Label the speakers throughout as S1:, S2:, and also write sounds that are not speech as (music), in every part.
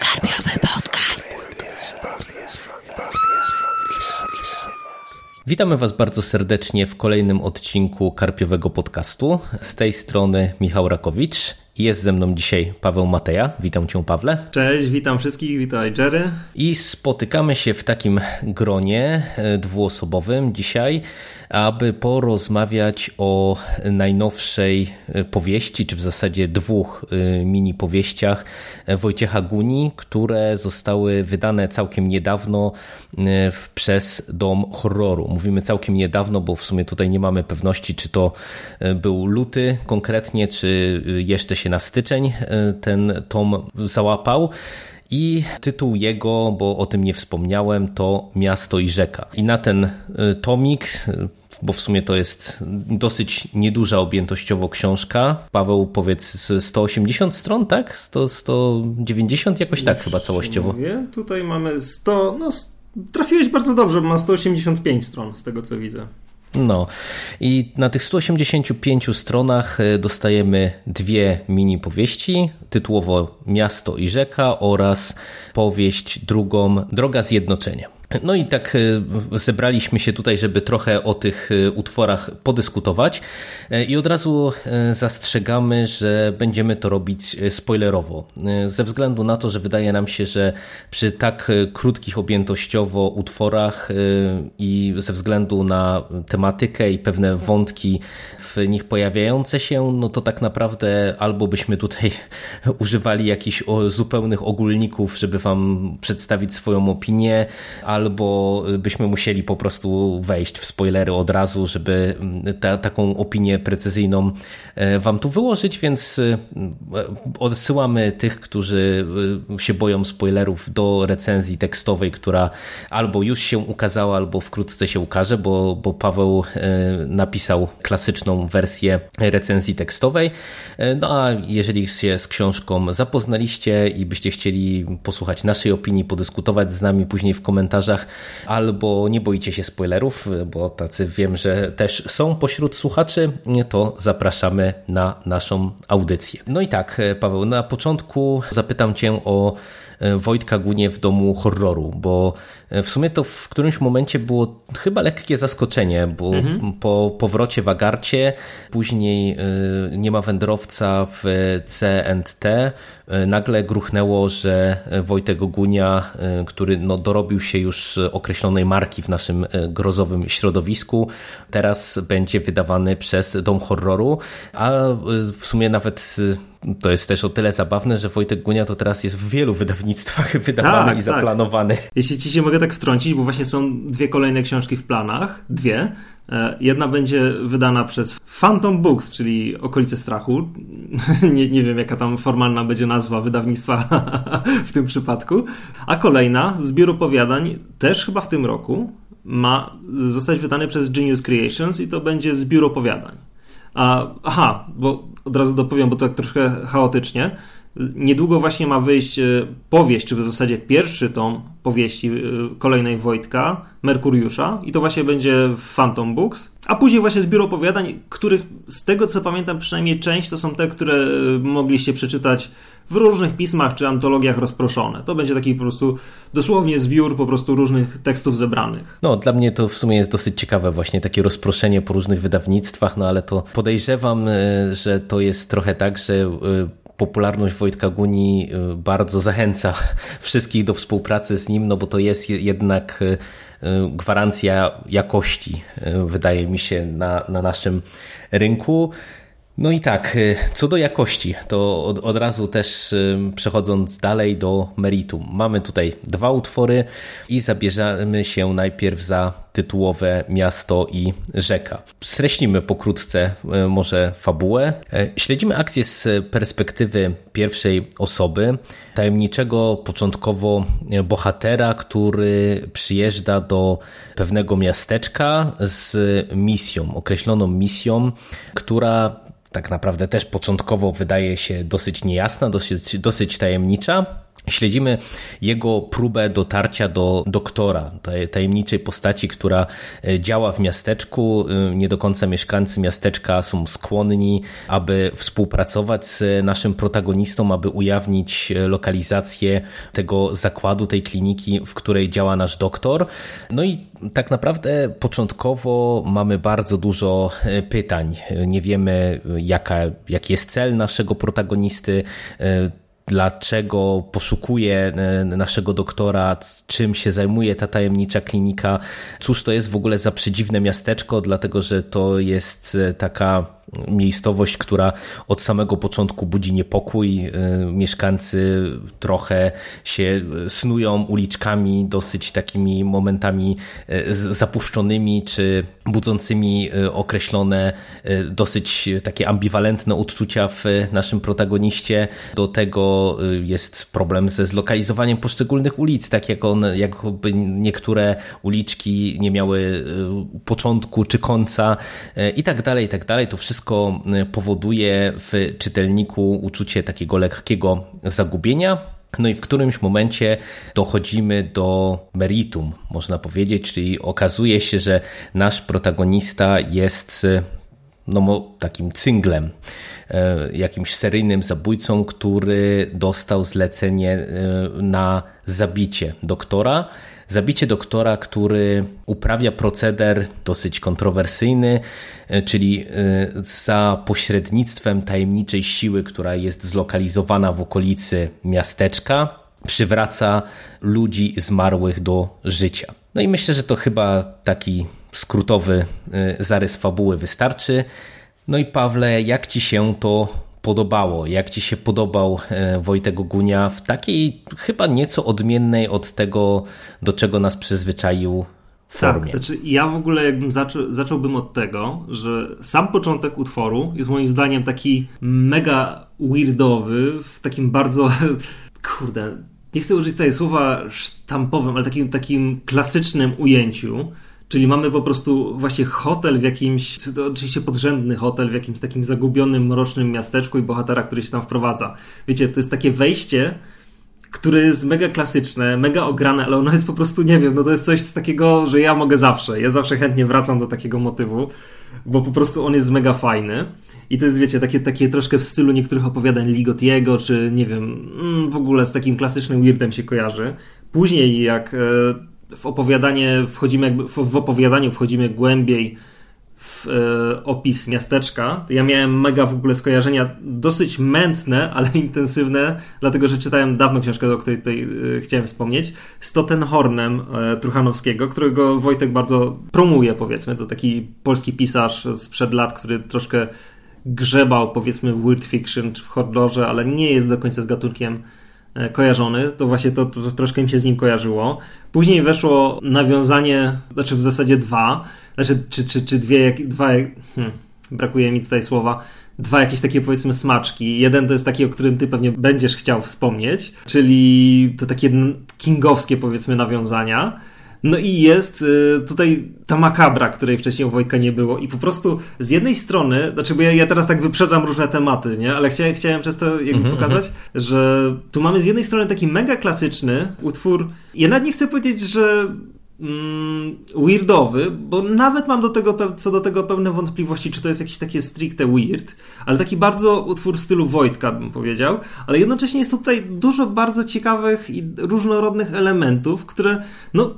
S1: Karpiowy podcast.
S2: Witamy Was bardzo serdecznie w kolejnym odcinku Karpiowego Podcastu. Z tej strony Michał Rakowicz. Jest ze mną dzisiaj Paweł Mateja. Witam Cię, Pawle.
S3: Cześć, witam wszystkich, witaj Jerry.
S2: I spotykamy się w takim gronie e, dwuosobowym dzisiaj, aby porozmawiać o najnowszej e, powieści, czy w zasadzie dwóch e, mini powieściach Wojciecha Guni, które zostały wydane całkiem niedawno przez Dom Horroru. Mówimy całkiem niedawno, bo w sumie tutaj nie mamy pewności, czy to był luty konkretnie, czy jeszcze się na styczeń ten tom załapał. I tytuł jego, bo o tym nie wspomniałem, to Miasto i Rzeka. I na ten y, tomik, y, bo w sumie to jest dosyć nieduża objętościowo książka. Paweł, powiedz 180 stron, tak? 100, 190 jakoś tak chyba całościowo.
S3: Mówię. Tutaj mamy 100, no trafiłeś bardzo dobrze, ma 185 stron z tego co widzę.
S2: No i na tych 185 stronach e, dostajemy dwie mini powieści, tytułowo Miasto i Rzeka oraz powieść drugą Droga Zjednoczenia. No i tak e, zebraliśmy się tutaj, żeby trochę o tych e, utworach podyskutować e, i od razu zastrzegamy, że będziemy to robić spoilerowo. Ze względu na to, że wydaje nam się, że przy tak krótkich objętościowo utworach i ze względu na tematykę i pewne wątki w nich pojawiające się, no to tak naprawdę albo byśmy tutaj (laughs) używali jakichś zupełnych ogólników, żeby wam przedstawić swoją opinię, albo byśmy musieli po prostu wejść w spoilery od razu, żeby ta, taką opinię precyzyjną e, wam tu wyłożyć, więc e, odsyłamy tych, którzy e, się boją spoilerów do recenzji tekstowej, która albo już się ukazała, albo wkrótce się ukaże, bo, bo Paweł napisał klasyczną wersję recenzji tekstowej. No a jeżeli się z książką zapoznaliście i byście chcieli posłuchać naszej opinii, podyskutować z nami później w komentarzach, komentarzach, albo nie boicie się spoilerów, bo tacy wiem, że też są pośród słuchaczy, to zapraszamy na naszą audycję. No i tak, Paweł, na początku zapytam Cię o E, Wojtka Gunie w domu horroru, bo e, w sumie to w którymś momencie było chyba lekkie zaskoczenie, bo mhm. po powrocie w Agarcie, później e, nie ma wędrowca w CNT, nagle gruchnęło, że Wojtek Gunia, który no dorobił się już określonej marki w naszym grozowym środowisku, teraz będzie wydawany przez Dom Horroru, a w sumie nawet to jest też o tyle zabawne, że Wojtek Gunia to teraz jest w wielu wydawnictwach (laughs) wydawany tak, i tak. zaplanowany. Tak.
S3: Jeśli ci się mogę tak wtrącić, bo właśnie są dwie kolejne książki w planach, dwie. E, jedna będzie wydana przez Phantom Books, czyli Okolice Strachu. (laughs) nie, nie wiem, jaka tam formalna będzie nazwa wydawnictwa (laughs) w tym przypadku. A kolejna, zbiór opowiadań, też chyba w tym roku, ma zostać wydany przez Genius Creations i to będzie zbiór opowiadań. A, aha, bo od razu dopowiem, bo to tak trochę chaotycznie. Niedługo właśnie ma wyjść e, powieść, czy w zasadzie pierwszy tom powieści e, kolejnej Wojtka, Merkuriusza, i to właśnie będzie w Phantom Books. A później właśnie zbiór opowiadań, których z tego co pamiętam, przynajmniej część to są te, które e, mogliście przeczytać w różnych pismach czy antologiach rozproszone. To będzie taki po prostu dosłownie zbiór po prostu różnych tekstów zebranych.
S2: No, dla mnie to w sumie jest dosyć ciekawe właśnie takie rozproszenie po różnych wydawnictwach, no ale to podejrzewam, że to jest trochę tak, że popularność Wojtka Guni y, bardzo zachęca (laughs) wszystkich do współpracy z nim, no bo to jest jednak y, y, gwarancja jakości, wydaje mi się, na, na naszym rynku. No i tak, y, co do jakości, to od, od, razu też y, przechodząc dalej do meritum. Mamy tutaj dwa utwory i zabierzemy się najpierw za tytułowe Miasto i Rzeka. Streśnimy pokrótce y, może fabułę. Śledzimy akcję z perspektywy pierwszej osoby, tajemniczego początkowo bohatera, który przyjeżdża do pewnego miasteczka z misją, określoną misją, która tak naprawdę też początkowo wydaje się dosyć niejasna, dosyć, dosyć tajemnicza, Śledzimy jego próbę dotarcia do doktora, tej tajemniczej postaci, która e, działa w miasteczku. E, nie do końca mieszkańcy miasteczka są skłonni, aby współpracować z naszym protagonistą, aby ujawnić e, lokalizację tego zakładu, tej kliniki, w której działa nasz doktor. No i tak naprawdę początkowo mamy bardzo dużo pytań. Nie wiemy, jaka, jaki jest cel naszego protagonisty dlaczego poszukuje e, naszego doktora, czym się zajmuje ta tajemnicza klinika. Cóż to jest w ogóle za przedziwne miasteczko, dlatego że to jest e, taka miejscowość, która od samego początku budzi niepokój. E, mieszkańcy trochę się snują uliczkami, dosyć takimi momentami e, zapuszczonymi, czy budzącymi e, określone dosyć takie ambiwalentne odczucia w naszym protagoniście. Do tego jest problem ze zlokalizowaniem poszczególnych ulic, tak jak on, jakby niektóre uliczki nie miały początku czy końca i tak dalej, i tak dalej. To wszystko wszystko y, powoduje w czytelniku uczucie takiego lekkiego zagubienia. No i w którymś momencie dochodzimy do meritum, można powiedzieć, czyli okazuje się, że nasz protagonista jest y, no, takim cynglem, y, jakimś seryjnym zabójcą, który dostał zlecenie na zabicie doktora Zabicie doktora, który uprawia proceder dosyć kontrowersyjny, e, czyli e, za pośrednictwem tajemniczej siły, która jest zlokalizowana w okolicy miasteczka, przywraca ludzi zmarłych do życia. No i myślę, że to chyba taki skrótowy e, zarys fabuły wystarczy. No i Pawle, jak ci się to podobało? Jak ci się podobał e, Wojtek Gunia w takiej chyba nieco odmiennej od tego, do czego nas przyzwyczaił formie.
S3: Tak, znaczy ja w ogóle jakbym zaczął, zacząłbym od tego, że sam początek utworu jest moim zdaniem taki mega weirdowy, w takim bardzo, (laughs) kurde, nie chcę użyć tutaj słowa sztampowym, ale takim, takim klasycznym ujęciu, Czyli mamy po prostu właśnie hotel w jakimś, oczywiście podrzędny hotel w jakimś takim zagubionym, mrocznym miasteczku i bohatera, który się tam wprowadza. Wiecie, to jest takie wejście, które jest mega klasyczne, mega ograne, ale ono jest po prostu, nie wiem, no to jest coś z takiego, że ja mogę zawsze. Ja zawsze chętnie wracam do takiego motywu, bo po prostu on jest mega fajny. I to jest, wiecie, takie, takie troszkę w stylu niektórych opowiadań Ligotiego, czy nie wiem, mm, w ogóle z takim klasycznym weirdem się kojarzy. Później, jak e, w opowiadanie wchodzimy jakby, w opowiadaniu wchodzimy głębiej w e, opis miasteczka, ja miałem mega w ogóle skojarzenia dosyć mętne, (laughs) ale intensywne, dlatego że czytałem dawno książkę, o której tutaj e, chciałem wspomnieć, z Tottenhornem e, Truchanowskiego, którego Wojtek bardzo promuje, powiedzmy. To taki polski pisarz sprzed lat, który troszkę grzebał, powiedzmy, w weird fiction czy w horrorze, ale nie jest do końca z gatunkiem kojarzony, to właśnie to, to, troszkę mi się z nim kojarzyło. Później weszło nawiązanie, znaczy w zasadzie dwa, znaczy czy, czy, czy dwie, dwa, hmm, brakuje mi tutaj słowa, dwa jakieś takie powiedzmy smaczki. Jeden to jest taki, o którym ty pewnie będziesz chciał wspomnieć, czyli to takie kingowskie powiedzmy nawiązania. No i jest y, tutaj ta makabra, której wcześniej u Wojtka nie było. I po prostu z jednej strony, znaczy, bo ja, ja teraz tak wyprzedzam różne tematy, nie? Ale chciałem, chciałem przez to jakby mm -hmm, pokazać, mm -hmm. że tu mamy z jednej strony taki mega klasyczny utwór. Ja nawet nie chcę powiedzieć, że mm, weirdowy, bo nawet mam do tego, co do tego pewne wątpliwości, czy to jest jakiś takie stricte weird, ale taki bardzo utwór w stylu Wojtka, bym powiedział, ale jednocześnie jest tutaj dużo bardzo ciekawych i różnorodnych elementów, które, no,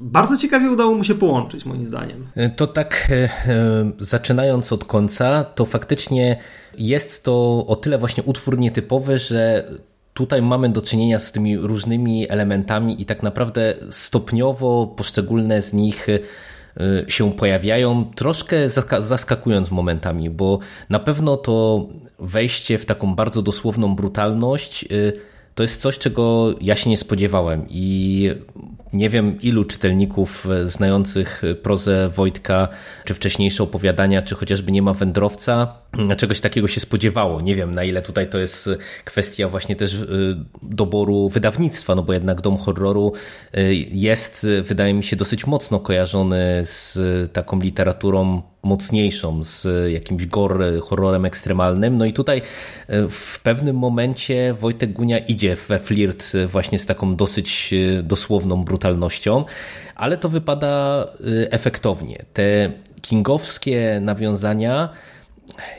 S3: bardzo ciekawie udało mu się połączyć, moim zdaniem.
S2: To tak, e, e, zaczynając od końca, to faktycznie jest to o tyle właśnie utwór nietypowy, że tutaj mamy do czynienia z tymi różnymi elementami i tak naprawdę stopniowo poszczególne z nich e, się pojawiają, troszkę zaskakując momentami, bo na pewno to wejście w taką bardzo dosłowną brutalność to jest coś, czego ja się nie spodziewałem i nie wiem ilu czytelników znających prozę Wojtka, czy wcześniejsze opowiadania, czy chociażby nie ma wędrowca, czegoś takiego się spodziewało. Nie wiem na ile tutaj to jest kwestia właśnie też e, doboru wydawnictwa, no bo jednak Dom Horroru e, jest, wydaje mi się, dosyć mocno kojarzony z taką literaturą mocniejszą, z jakimś gore, horrorem ekstremalnym. No i tutaj e, w pewnym momencie Wojtek Gunia idzie we flirt właśnie z taką dosyć e, dosłowną brutalnością, ale to wypada efektownie. Te kingowskie nawiązania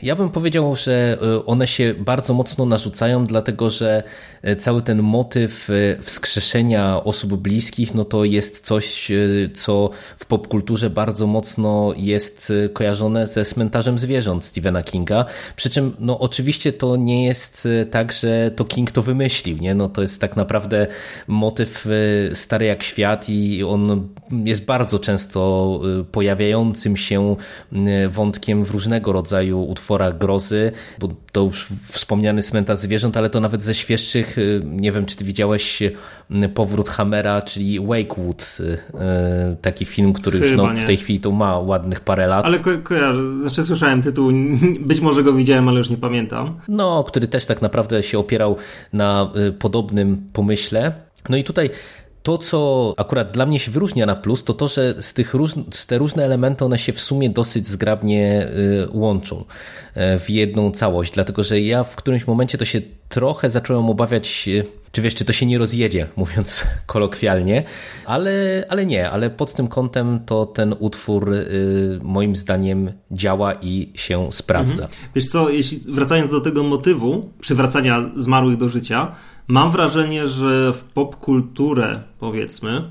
S2: ja bym powiedział, że e, one się bardzo mocno narzucają, dlatego że e, cały ten motyw e, wskrzeszenia osób bliskich, no to jest coś, co w popkulturze bardzo mocno jest kojarzone ze cmentarzem zwierząt Stephena Kinga. Przy czym, no oczywiście to nie jest tak, że to King to wymyślił, nie? No to jest tak naprawdę motyw stary jak świat i on jest bardzo często pojawiającym się wątkiem w różnego rodzaju utworach grozy, bo to już wspomniany cmentarz zwierząt, ale to nawet ze świeższych, y, nie wiem czy ty widziałeś y, Powrót Hammera, czyli Wakewood, y, taki film, który już no, w tej chwili to ma ładnych parę lat.
S3: Ale ko kojarzę, znaczy słyszałem tytuł, być może go widziałem, ale już nie pamiętam.
S2: No, który też tak naprawdę się opierał na podobnym pomyśle. No i tutaj to, co akurat dla mnie się wyróżnia na plus, to to, że z, tych róż, z te różne elementy one się w sumie dosyć zgrabnie y, łączą y, w jedną całość, dlatego że ja w którymś momencie to się trochę zacząłem obawiać, y, czy wiesz, czy to się nie rozjedzie, (laughs) mówiąc kolokwialnie, ale, ale nie, ale pod tym kątem to ten utwór moim zdaniem działa i się sprawdza. Mhm.
S3: Wiesz co, jeśli wracając do tego motywu przywracania zmarłych do życia, Mam wrażenie, że w popkulturę, powiedzmy,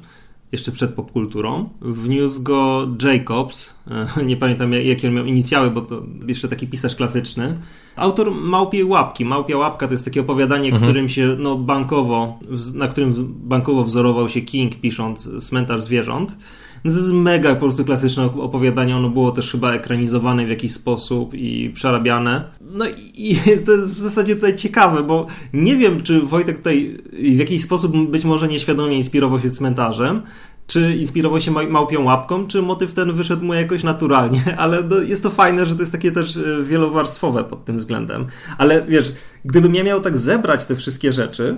S3: jeszcze przed popkulturą, wniósł go Jacobs. Nie pamiętam jakie on miał inicjały, bo to jeszcze taki pisarz klasyczny. Autor Małpiej Łapki. Małpia Łapka to jest takie opowiadanie, mhm. którym się no, bankowo, na którym bankowo wzorował się King pisząc Cmentarz Zwierząt. No to jest mega po prostu klasyczne opowiadanie. Ono było też chyba ekranizowane w jakiś sposób i przerabiane. No i to jest w zasadzie tutaj ciekawe, bo nie wiem, czy Wojtek tutaj w jakiś sposób być może nieświadomie inspirował się cmentarzem, czy inspirował się małpią łapką, czy motyw ten wyszedł mu jakoś naturalnie, (laughs) ale jest to fajne, że to jest takie też e, wielowarstwowe pod tym względem. Ale wiesz, gdybym ja miał tak zebrać te wszystkie rzeczy,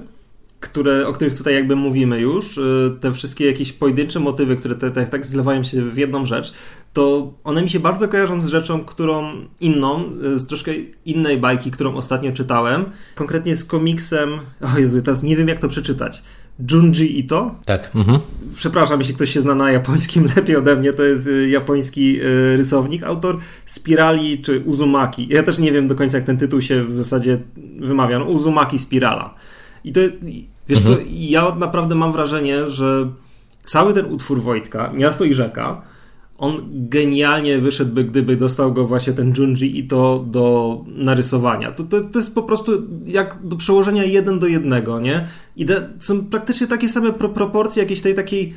S3: które, o których tutaj jakby mówimy już, y, te wszystkie jakieś pojedyncze motywy, które te, te, tak zlewają się w jedną rzecz, to one mi się bardzo kojarzą z rzeczą, którą inną, y, z troszkę innej bajki, którą ostatnio czytałem, konkretnie z komiksem, o Jezu, teraz nie wiem jak to przeczytać, Junji Ito.
S2: Tak. Mhm.
S3: Przepraszam, jeśli ktoś się zna na japońskim (laughs) lepiej ode mnie, to jest y, japoński rysownik, autor Spirali czy Uzumaki. Ja też nie wiem do końca, jak ten tytuł się w zasadzie wymawia. No, Uzumaki Spirala. I to, wiesz mhm. co, ja naprawdę mam wrażenie, że cały ten utwór Wojtka, Miasto i Rzeka, on genialnie wyszedłby, gdyby dostał go właśnie ten Junji i to do narysowania. To, to, to jest po prostu jak do przełożenia jeden do jednego, nie? I de, są praktycznie takie same pro, proporcje jakiejś tej takiej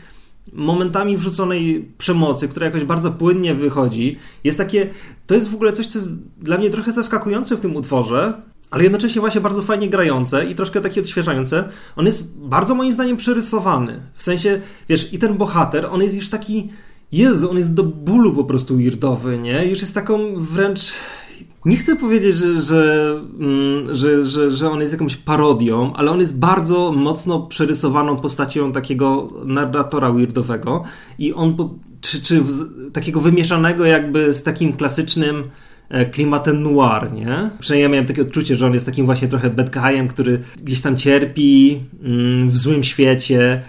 S3: momentami wrzuconej przemocy, która jakoś bardzo płynnie wychodzi. Jest takie, to jest w ogóle coś, co jest dla mnie trochę zaskakujące w tym utworze, ale jednocześnie właśnie bardzo fajnie grające i troszkę takie odświeżające. On jest bardzo moim zdaniem przerysowany. W sensie, wiesz, i ten bohater, on jest już taki, Jezu, on jest do bólu po prostu weirdowy, nie? Już jest taką wręcz... Nie chcę powiedzieć, że, że, mm, że, że, że on jest jakąś parodią, ale on jest bardzo mocno przerysowaną postacią takiego narratora weirdowego i on, czy, czy takiego wymieszanego jakby z takim klasycznym E, klimatem noir, nie? Przynajmniej ja miałem takie odczucie, że on jest takim właśnie trochę bad guyem, który gdzieś tam cierpi mm, w złym świecie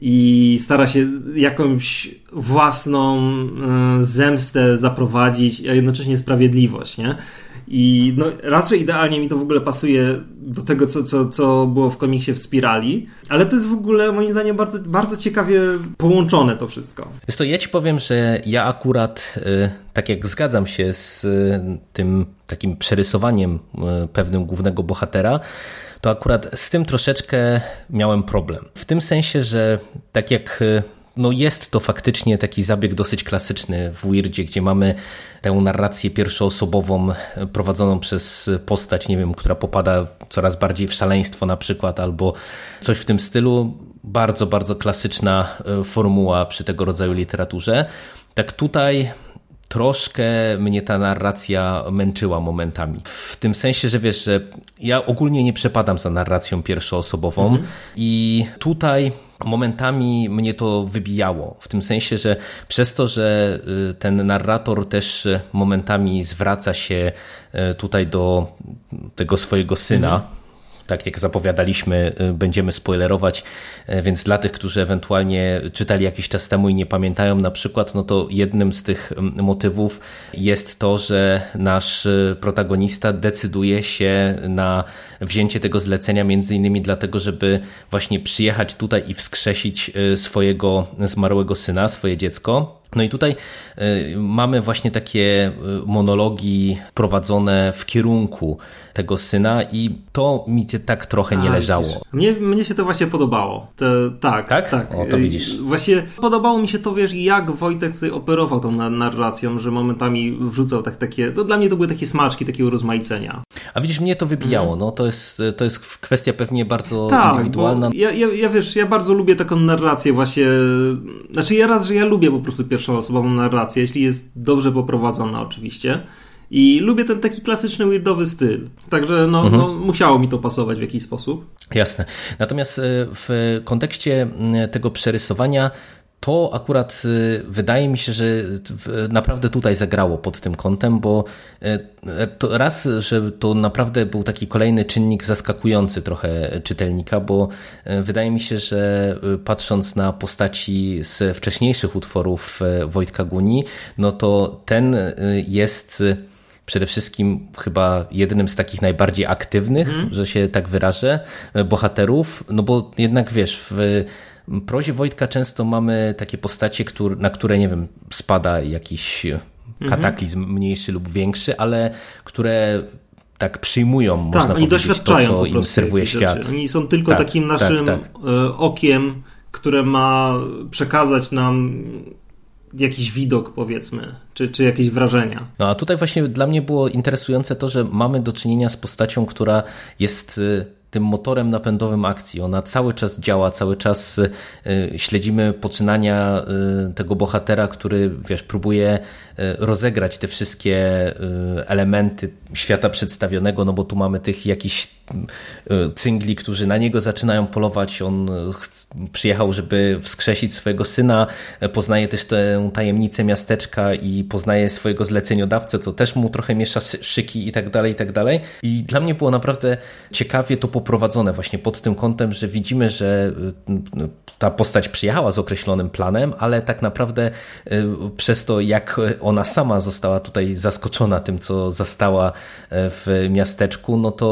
S3: i stara się jakąś własną e, zemstę zaprowadzić, a jednocześnie sprawiedliwość, nie? I no, raczej idealnie mi to w ogóle pasuje do tego, co, co, co było w komiksie w Spirali, ale to jest w ogóle moim zdaniem bardzo, bardzo ciekawie połączone to wszystko.
S2: Jest to ja ci powiem, że ja akurat y, tak jak zgadzam się z y, tym takim przerysowaniem y, pewnym głównego bohatera, to akurat z tym troszeczkę miałem problem. W tym sensie, że tak jak no jest to faktycznie taki zabieg dosyć klasyczny w Weirdzie, gdzie mamy tę narrację pierwszoosobową prowadzoną przez postać, nie wiem, która popada coraz bardziej w szaleństwo na przykład, albo coś w tym stylu. Bardzo, bardzo klasyczna formuła przy tego rodzaju literaturze. Tak tutaj troszkę mnie ta narracja męczyła momentami. W tym sensie, że wiesz, że ja ogólnie nie przepadam za narracją pierwszoosobową mhm. i tutaj momentami mnie to wybijało. W tym sensie, że przez to, że y, ten narrator też momentami zwraca się y, tutaj do tego swojego syna, mhm tak jak zapowiadaliśmy, y, będziemy spoilerować, y, więc dla tych, którzy ewentualnie czytali jakiś czas temu i nie pamiętają na przykład, no to jednym z tych mm, motywów jest to, że nasz y, protagonista decyduje się na wzięcie tego zlecenia między innymi dlatego, żeby właśnie przyjechać tutaj i wskrzesić swojego zmarłego syna, swoje dziecko. No i tutaj mamy właśnie takie monologi prowadzone w kierunku tego syna i to mi tak trochę nie A, leżało.
S3: Mnie, mnie się to właśnie podobało. To, tak, tak, tak.
S2: O, to widzisz.
S3: Właśnie podobało mi się to, wiesz, jak Wojtek tutaj operował tą narracją, że momentami wrzucał tak takie, to dla mnie to były takie smaczki, takiego rozmaicenia.
S2: A widzisz, mnie to wybijało, mm. no to jest, to jest kwestia pewnie bardzo tak, indywidualna.
S3: Ja, ja, ja wiesz, ja bardzo lubię taką narrację właśnie, znaczy ja raz, że ja lubię po prostu pierwszą osobową narrację, jeśli jest dobrze poprowadzona oczywiście. I lubię ten taki klasyczny weirdowy styl. Także no, mhm. no, musiało mi to pasować w jakiś sposób.
S2: Jasne. Natomiast e, w kontekście tego przerysowania to akurat y, wydaje mi się, że naprawdę tutaj zagrało pod tym kątem, bo y, to raz, że to naprawdę był taki kolejny czynnik zaskakujący trochę czytelnika, bo y, wydaje mi się, że patrząc na postaci z wcześniejszych utworów Wojtka Guni, no to ten jest przede wszystkim chyba jednym z takich najbardziej aktywnych, mm. że się tak wyrażę, bohaterów, no bo jednak wiesz, w prozie Wojtka często mamy takie postacie, na które, nie wiem, spada jakiś kataklizm mhm. mniejszy lub większy, ale które tak przyjmują, tak, można oni powiedzieć, doświadczają to, co im serwuje świat. Rzeczy.
S3: Oni są tylko tak, takim tak, naszym tak, okiem, które ma przekazać nam jakiś widok, powiedzmy, czy, czy jakieś wrażenia.
S2: No a tutaj właśnie dla mnie było interesujące to, że mamy do czynienia z postacią, która jest y, tym motorem napędowym akcji. Ona cały czas działa, cały czas y, śledzimy poczynania y, tego bohatera, który wiesz, próbuje rozegrać te wszystkie elementy świata przedstawionego, no bo tu mamy tych jakichś cyngli, którzy na niego zaczynają polować. On przyjechał, żeby wskrzesić swojego syna, poznaje też tę tajemnicę miasteczka i poznaje swojego zleceniodawcę, co też mu trochę miesza szyki i tak dalej, i tak dalej. I dla mnie było naprawdę ciekawie to poprowadzone właśnie pod tym kątem, że widzimy, że y, ta postać przyjechała z określonym planem, ale tak naprawdę y, przez to, jak ona sama została tutaj zaskoczona tym, co zastała y, w miasteczku, no to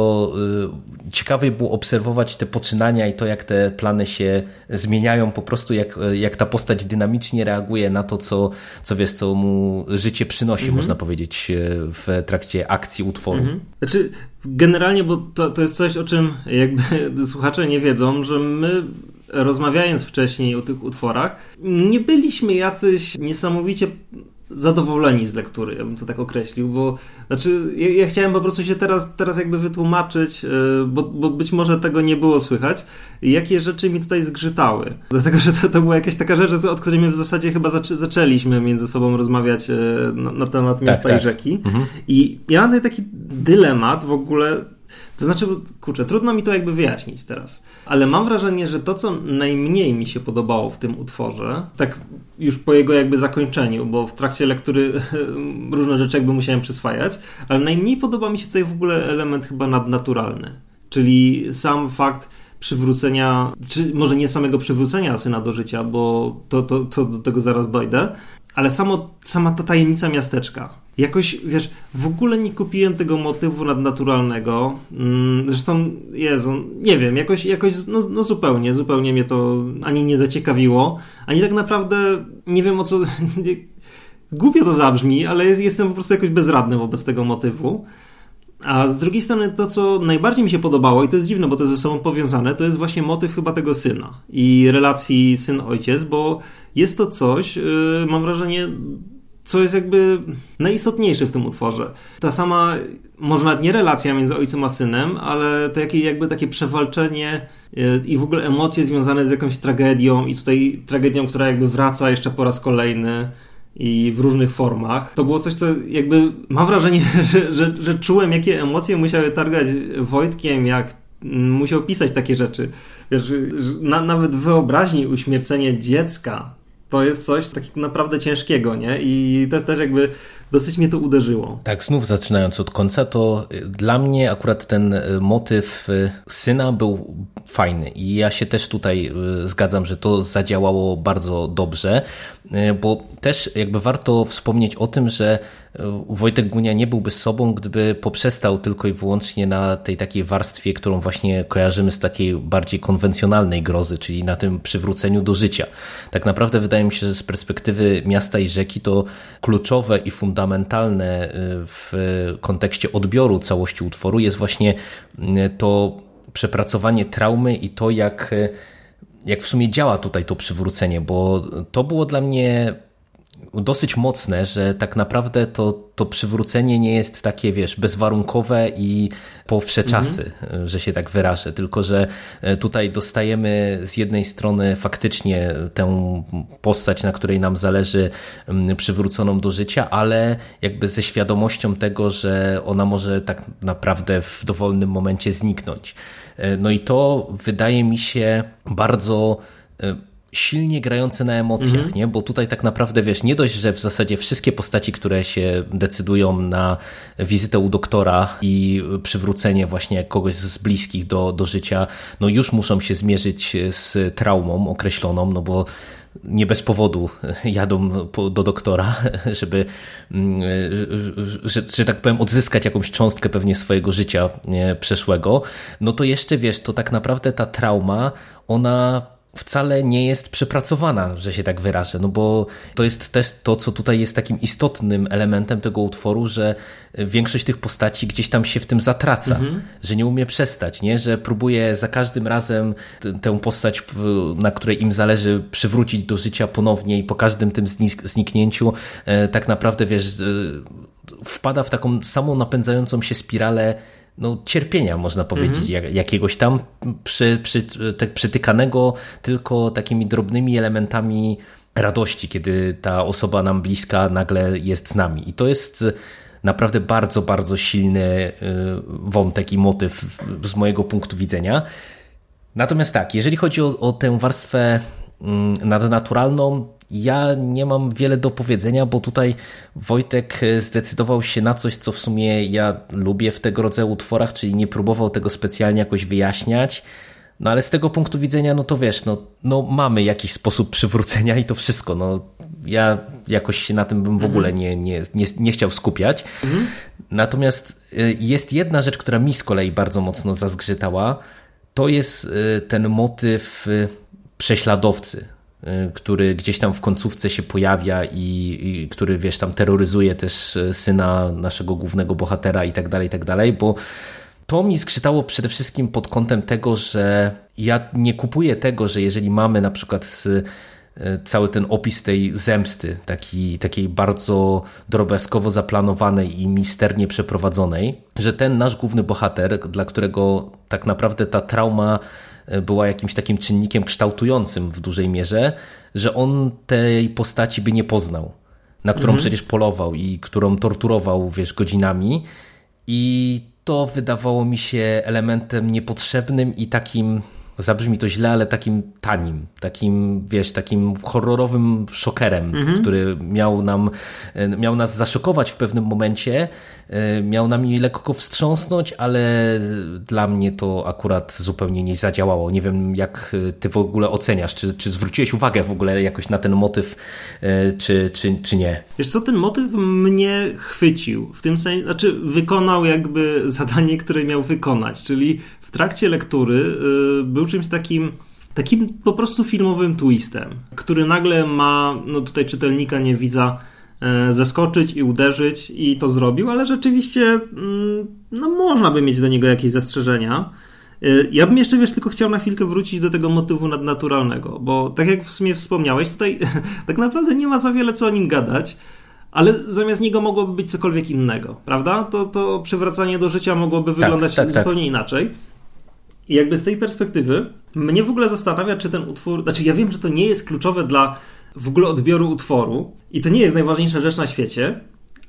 S2: ciekawie było obserwować te poczynania i to, jak te plany się zmieniają, po prostu jak, jak ta postać dynamicznie reaguje na to, co, co wiesz, co mu życie przynosi, mhm. można powiedzieć, w trakcie akcji utworu. Mhm.
S3: Znaczy, generalnie, bo to, to jest coś, o czym jakby (laughs) słuchacze nie wiedzą, że my rozmawiając wcześniej o tych utworach, nie byliśmy jacyś niesamowicie zadowoleni z lektury, ja bym to tak określił, bo znaczy ja, ja chciałem po prostu się teraz, teraz jakby wytłumaczyć, e, bo, bo, być może tego nie było słychać, jakie rzeczy mi tutaj zgrzytały. Dlatego, że to, to była jakaś taka rzecz, od której my w zasadzie chyba zaczę, zaczęliśmy między sobą rozmawiać e, na, na temat miasta tak, i tak. rzeki. Mhm. I ja mam tutaj taki dylemat w ogóle to znaczy, kurczę, trudno mi to jakby wyjaśnić teraz, ale mam wrażenie, że to, co najmniej mi się podobało w tym utworze, tak już po jego jakby zakończeniu, bo w trakcie lektury (laughs) różne rzeczy jakby musiałem przyswajać, ale najmniej podoba mi się tutaj w ogóle element chyba nadnaturalny, czyli sam fakt przywrócenia, czy może nie samego przywrócenia syna do życia, bo to, to, to do tego zaraz dojdę, ale samo, sama ta tajemnica miasteczka. Jakoś, wiesz, w ogóle nie kupiłem tego motywu nadnaturalnego. Mm, zresztą, Jezu, nie wiem, jakoś, jakoś no, no zupełnie, zupełnie mnie to ani nie zaciekawiło, ani tak naprawdę nie wiem o co... (laughs) Głupio to zabrzmi, ale jestem po prostu jakoś bezradny wobec tego motywu. A z drugiej strony to, co najbardziej mi się podobało, i to jest dziwne, bo to jest ze sobą powiązane, to jest właśnie motyw chyba tego syna i relacji syn-ojciec, bo jest to coś, yy, mam wrażenie, co jest jakby najistotniejsze w tym utworze. Ta sama, może nawet nie relacja między ojcem a synem, ale to jakie, jakby takie przewalczenie yy, i w ogóle emocje związane z jakąś tragedią i tutaj tragedią, która jakby wraca jeszcze po raz kolejny i w różnych formach. To było coś, co jakby mam wrażenie, (laughs) że, że, że czułem, jakie emocje musiały targać Wojtkiem, jak musiał pisać takie rzeczy. Wiesz, na, nawet wyobraźni uśmiercenie dziecka to jest coś takiego naprawdę ciężkiego, nie? I to też jakby dosyć mnie to uderzyło.
S2: Tak, znów zaczynając od końca, to y, dla mnie akurat ten y, motyw y, syna był fajny i ja się też tutaj zgadzam, że to zadziałało bardzo dobrze, bo też jakby warto wspomnieć o tym, że Wojtek Gunia nie byłby sobą, gdyby poprzestał tylko i wyłącznie na tej takiej warstwie, którą właśnie kojarzymy z takiej bardziej konwencjonalnej grozy, czyli na tym przywróceniu do życia. Tak naprawdę wydaje mi się, że z perspektywy miasta i rzeki to kluczowe i fundamentalne fundamentalne y, w kontekście odbioru całości utworu jest właśnie y, to przepracowanie traumy i to, jak, y, jak w sumie działa tutaj to przywrócenie, bo to było dla mnie dosyć mocne, że tak naprawdę to, to przywrócenie nie jest takie, wiesz, bezwarunkowe i po wsze czasy, mhm. że się tak wyrażę, tylko że e, tutaj dostajemy z jednej strony faktycznie tę postać, na której nam zależy, przywróconą do życia, ale jakby ze świadomością tego, że ona może tak naprawdę w dowolnym momencie zniknąć. E, no i to wydaje mi się bardzo e, silnie grające na emocjach, mhm. nie? Bo tutaj tak naprawdę wiesz, nie dość, że w zasadzie wszystkie postaci, które się decydują na wizytę u doktora i przywrócenie właśnie kogoś z bliskich do, do życia, no już muszą się zmierzyć z traumą określoną, no bo nie bez powodu jadą do doktora, (laughs) żeby, mm, że, że tak powiem, odzyskać jakąś cząstkę pewnie swojego życia przeszłego, no to jeszcze wiesz, to tak naprawdę ta trauma, ona wcale nie jest przepracowana, że się tak wyrażę, no bo to jest też to, co tutaj jest takim istotnym elementem tego utworu, że większość tych postaci gdzieś tam się w tym zatraca, mhm. że nie umie przestać, nie? że próbuje za każdym razem tę postać, na której im zależy, przywrócić do życia ponownie i po każdym tym zniknięciu e, tak naprawdę, wiesz, e, wpada w taką samą napędzającą się spiralę no, cierpienia, można powiedzieć, mhm. jakiegoś tam przy, przy, tak przytykanego tylko takimi drobnymi elementami radości, kiedy ta osoba nam bliska nagle jest z nami. I to jest naprawdę bardzo, bardzo silny y, wątek i motyw z mojego punktu widzenia. Natomiast tak, jeżeli chodzi o, o tę warstwę mm, nadnaturalną, ja nie mam wiele do powiedzenia, bo tutaj Wojtek e, zdecydował się na coś, co w sumie ja lubię w tego rodzaju utworach, czyli nie próbował tego specjalnie jakoś wyjaśniać. No ale z tego punktu widzenia, no to wiesz, no, no mamy jakiś sposób przywrócenia i to wszystko. No, ja jakoś się na tym bym w mhm. ogóle nie, nie, nie, nie chciał skupiać. Mhm. Natomiast e, jest jedna rzecz, która mi z kolei bardzo mocno zazgrzytała. To jest e, ten motyw prześladowcy który gdzieś tam w końcówce się pojawia i, i, który, wiesz, tam terroryzuje też y, syna naszego głównego bohatera i tak dalej, i tak dalej, bo to mi skrzytało przede wszystkim pod kątem tego, że ja nie kupuję tego, że jeżeli mamy na przykład y, cały ten opis tej zemsty, taki, takiej bardzo drobiazgowo zaplanowanej i misternie przeprowadzonej, że ten nasz główny bohater, dla którego tak naprawdę ta trauma była jakimś takim czynnikiem kształtującym w dużej mierze, że on tej postaci by nie poznał, na którą mhm. przecież polował i którą torturował, wiesz, godzinami. I to wydawało mi się elementem niepotrzebnym i takim zabrzmi to źle, ale takim tanim, takim, wiesz, takim horrorowym szokerem, mhm. który miał nam, miał nas zaszokować w pewnym momencie, miał nami lekko wstrząsnąć, ale dla mnie to akurat zupełnie nie zadziałało. Nie wiem, jak ty w ogóle oceniasz, czy, czy zwróciłeś uwagę w ogóle jakoś na ten motyw, e, czy, czy, czy nie?
S3: Wiesz co, ten motyw mnie chwycił, w tym sensie, znaczy wykonał jakby zadanie, które miał wykonać, czyli w trakcie lektury był czymś takim takim po prostu filmowym twistem, który nagle ma, no tutaj czytelnika nie widza, e, zaskoczyć i uderzyć i to zrobił, ale rzeczywiście mm, no można by mieć do niego jakieś zastrzeżenia. E, ja bym jeszcze, wiesz, tylko chciał na chwilkę wrócić do tego motywu nadnaturalnego, bo tak jak w sumie wspomniałeś, tutaj (laughs) tak naprawdę nie ma za wiele co o nim gadać, ale zamiast niego mogłoby być cokolwiek innego, prawda? To, to przywracanie do życia mogłoby tak, wyglądać tak, tak, zupełnie tak. inaczej. I jakby z tej perspektywy mnie w ogóle zastanawia, czy ten utwór. Znaczy, ja wiem, że to nie jest kluczowe dla w ogóle odbioru utworu i to nie jest najważniejsza rzecz na świecie,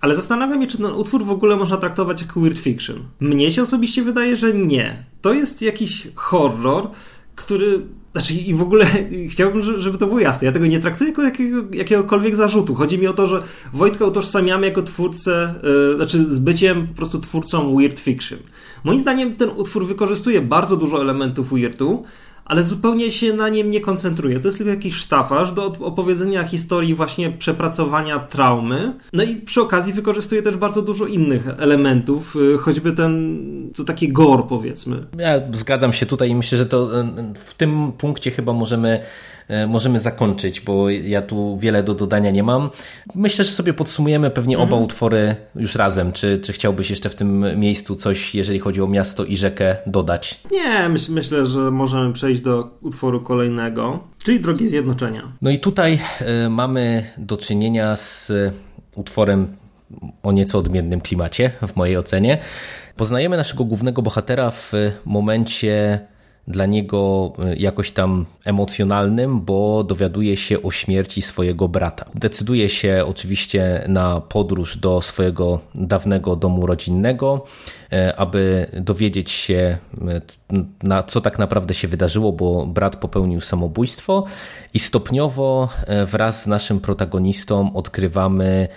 S3: ale zastanawiam się, czy ten utwór w ogóle można traktować jako weird fiction. Mnie się osobiście wydaje, że nie. To jest jakiś horror, który znaczy i w ogóle (laughs) chciałbym, żeby to było jasne. Ja tego nie traktuję jako jakiego, jakiegokolwiek zarzutu. Chodzi mi o to, że Wojtka utożsamiamy jako twórcę, yy, znaczy z byciem po prostu twórcą weird fiction. Moim zdaniem ten utwór wykorzystuje bardzo dużo elementów weirdu, ale zupełnie się na nim nie koncentruje. To jest tylko jakiś sztafaż do opowiedzenia historii właśnie przepracowania traumy. No i przy okazji wykorzystuje też bardzo dużo innych elementów, y, choćby ten, to taki gore powiedzmy.
S2: Ja zgadzam się tutaj i myślę, że to y, w tym punkcie chyba możemy możemy zakończyć, bo ja tu wiele do dodania nie mam. Myślę, że sobie podsumujemy pewnie mhm. oba utwory już razem. Czy, czy chciałbyś jeszcze w tym miejscu coś, jeżeli chodzi o miasto i rzekę, dodać?
S3: Nie, myśl, myślę, że możemy przejść do utworu kolejnego, czyli Drogi Zjednoczenia.
S2: No i tutaj y, mamy do czynienia z utworem o nieco odmiennym klimacie, w mojej ocenie. Poznajemy naszego głównego bohatera w momencie dla niego e, jakoś tam emocjonalnym, bo dowiaduje się o śmierci swojego brata. Decyduje się oczywiście na podróż do swojego dawnego domu rodzinnego, aby dowiedzieć się, e, na co tak naprawdę się wydarzyło, bo brat popełnił samobójstwo i stopniowo wraz z naszym protagonistą odkrywamy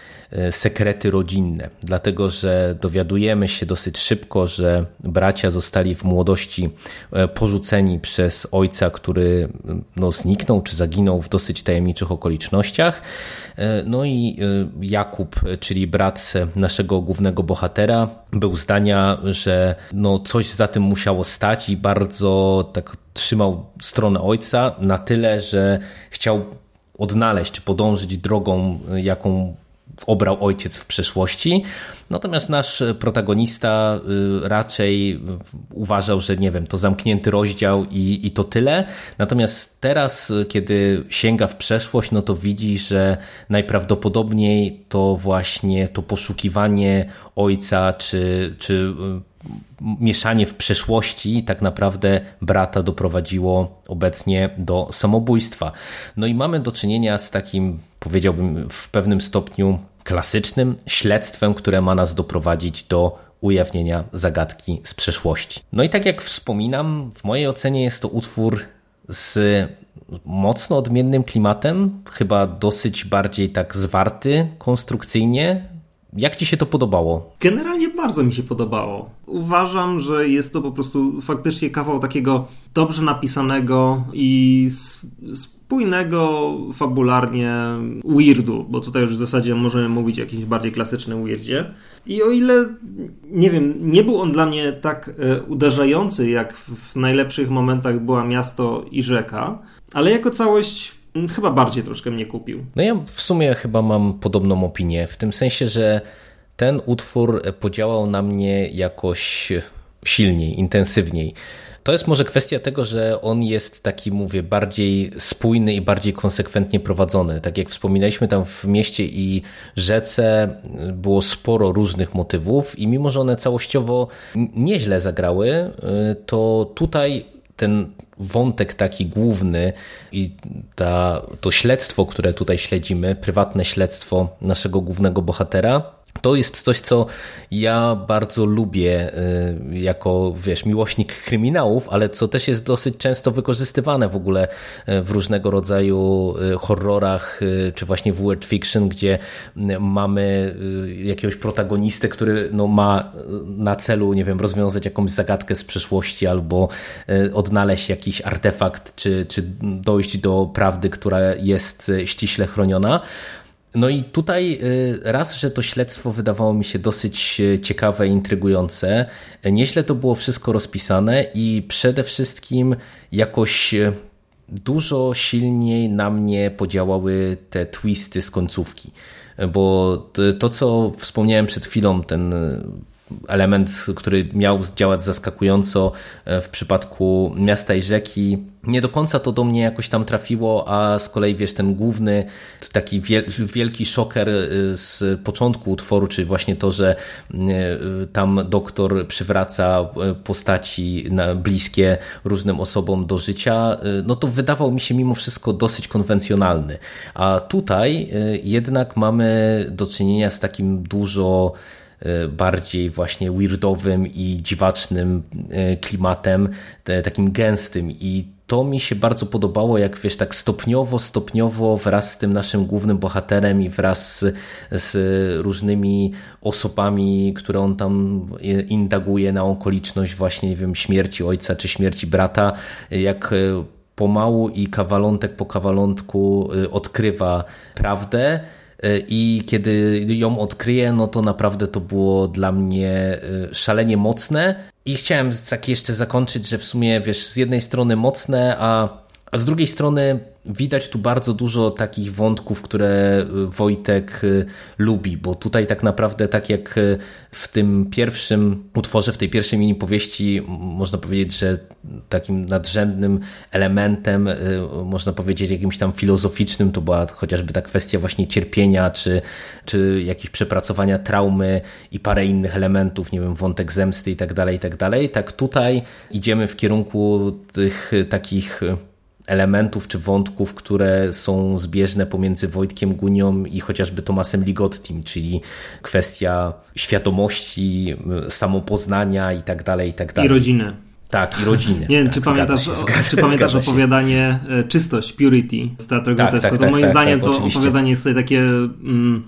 S2: sekrety rodzinne, dlatego że dowiadujemy się dosyć szybko, że bracia zostali w młodości porzuceni przez ojca, który no, zniknął czy zaginął w dosyć tajemniczych okolicznościach. E, no i e, Jakub, czyli brat naszego głównego bohatera, był zdania, że no, coś za tym musiało stać i bardzo tak trzymał stronę ojca na tyle, że chciał odnaleźć, podążyć drogą, jaką obrał ojciec w przeszłości. Natomiast nasz protagonista y, raczej uważał, że nie wiem, to zamknięty rozdział i, i to tyle. Natomiast teraz, kiedy sięga w przeszłość, no to widzi, że najprawdopodobniej to właśnie to poszukiwanie ojca czy, czy y, mieszanie w przeszłości tak naprawdę brata doprowadziło obecnie do samobójstwa. No i mamy do czynienia z takim, powiedziałbym, w pewnym stopniu klasycznym śledztwem, które ma nas doprowadzić do ujawnienia zagadki z przeszłości. No i tak jak wspominam, w mojej ocenie jest to utwór z mocno odmiennym klimatem, chyba dosyć bardziej tak zwarty konstrukcyjnie. Jak ci się to podobało?
S3: Generalnie bardzo mi się podobało. Uważam, że jest to po prostu faktycznie kawał takiego dobrze napisanego i spójnego fabularnie weirdu, bo tutaj już w zasadzie możemy mówić o jakimś bardziej klasycznym weirdzie. I o ile, nie wiem, nie był on dla mnie tak e, uderzający, jak w najlepszych momentach była miasto i rzeka, ale jako całość chyba bardziej troszkę mnie kupił.
S2: No ja w sumie chyba mam podobną opinię, w tym sensie, że ten utwór podziałał na mnie jakoś silniej, intensywniej. To jest może kwestia tego, że on jest taki, mówię, bardziej spójny i bardziej konsekwentnie prowadzony. Tak jak wspominaliśmy, tam w mieście i rzece było sporo różnych motywów, i mimo, że one całościowo nieźle zagrały, to tutaj ten wątek taki główny i ta, to śledztwo, które tutaj śledzimy, prywatne śledztwo naszego głównego bohatera, to jest coś, co ja bardzo lubię y, jako, wiesz, miłośnik kryminałów, ale co też jest dosyć często wykorzystywane w ogóle y, w różnego rodzaju y, horrorach, czy właśnie w weird fiction, gdzie mamy jakiegoś protagonistę, który no, ma na celu, nie wiem, rozwiązać jakąś zagadkę z przeszłości albo odnaleźć jakiś artefakt, czy, czy dojść do prawdy, która jest ściśle chroniona. No i tutaj y, raz, że to śledztwo wydawało mi się dosyć y, ciekawe, intrygujące. Nieźle to było wszystko rozpisane i przede wszystkim jakoś y, dużo silniej na mnie podziałały te twisty z końcówki. Bo to, co wspomniałem przed chwilą, ten element, który miał działać zaskakująco w przypadku miasta i rzeki nie do końca to do mnie jakoś tam trafiło, a z kolei wiesz, ten główny taki wielki szoker y, z początku utworu, czyli właśnie to, że y, tam doktor przywraca postaci bliskie różnym osobom do życia, no to wydawał mi się mimo wszystko dosyć konwencjonalny. A tutaj jednak mamy do czynienia z takim dużo bardziej właśnie weirdowym i dziwacznym klimatem, takim gęstym. I to mi się bardzo podobało, jak wiesz, tak stopniowo, stopniowo wraz z tym naszym głównym bohaterem i wraz z, z różnymi osobami, które on tam indaguje na okoliczność właśnie, nie wiem, śmierci ojca czy śmierci brata, jak pomału i kawalątek po kawalątku y, odkrywa prawdę i kiedy ją odkryję, no to naprawdę to było dla mnie y, szalenie mocne. I chciałem tak jeszcze zakończyć, że w sumie wiesz, z jednej strony mocne, a, a z drugiej strony widać tu bardzo dużo takich wątków, które Wojtek y, lubi, bo tutaj tak naprawdę, tak jak y, w tym pierwszym utworze, w tej pierwszej mini powieści, można powiedzieć, że takim nadrzędnym elementem, y, można powiedzieć jakimś tam filozoficznym, to była chociażby ta kwestia właśnie cierpienia, czy, czy jakieś przepracowania traumy i parę innych elementów, nie wiem, wątek zemsty i tak dalej, i tak dalej. Tak tutaj idziemy w kierunku tych takich elementów czy wątków, które są zbieżne pomiędzy Wojtkiem Gunią i chociażby Tomasem Ligottim, czyli kwestia świadomości, samopoznania i tak dalej, i tak dalej.
S3: I rodziny.
S2: Tak, i rodziny. (laughs)
S3: Nie wiem, tak, czy pamiętasz, się, zgadza, czy pamiętasz opowiadanie e, Czystość, Purity z Teatru tak, tak, tak, moim tak, zdaniem tak, to oczywiście. opowiadanie jest tutaj takie... Mm,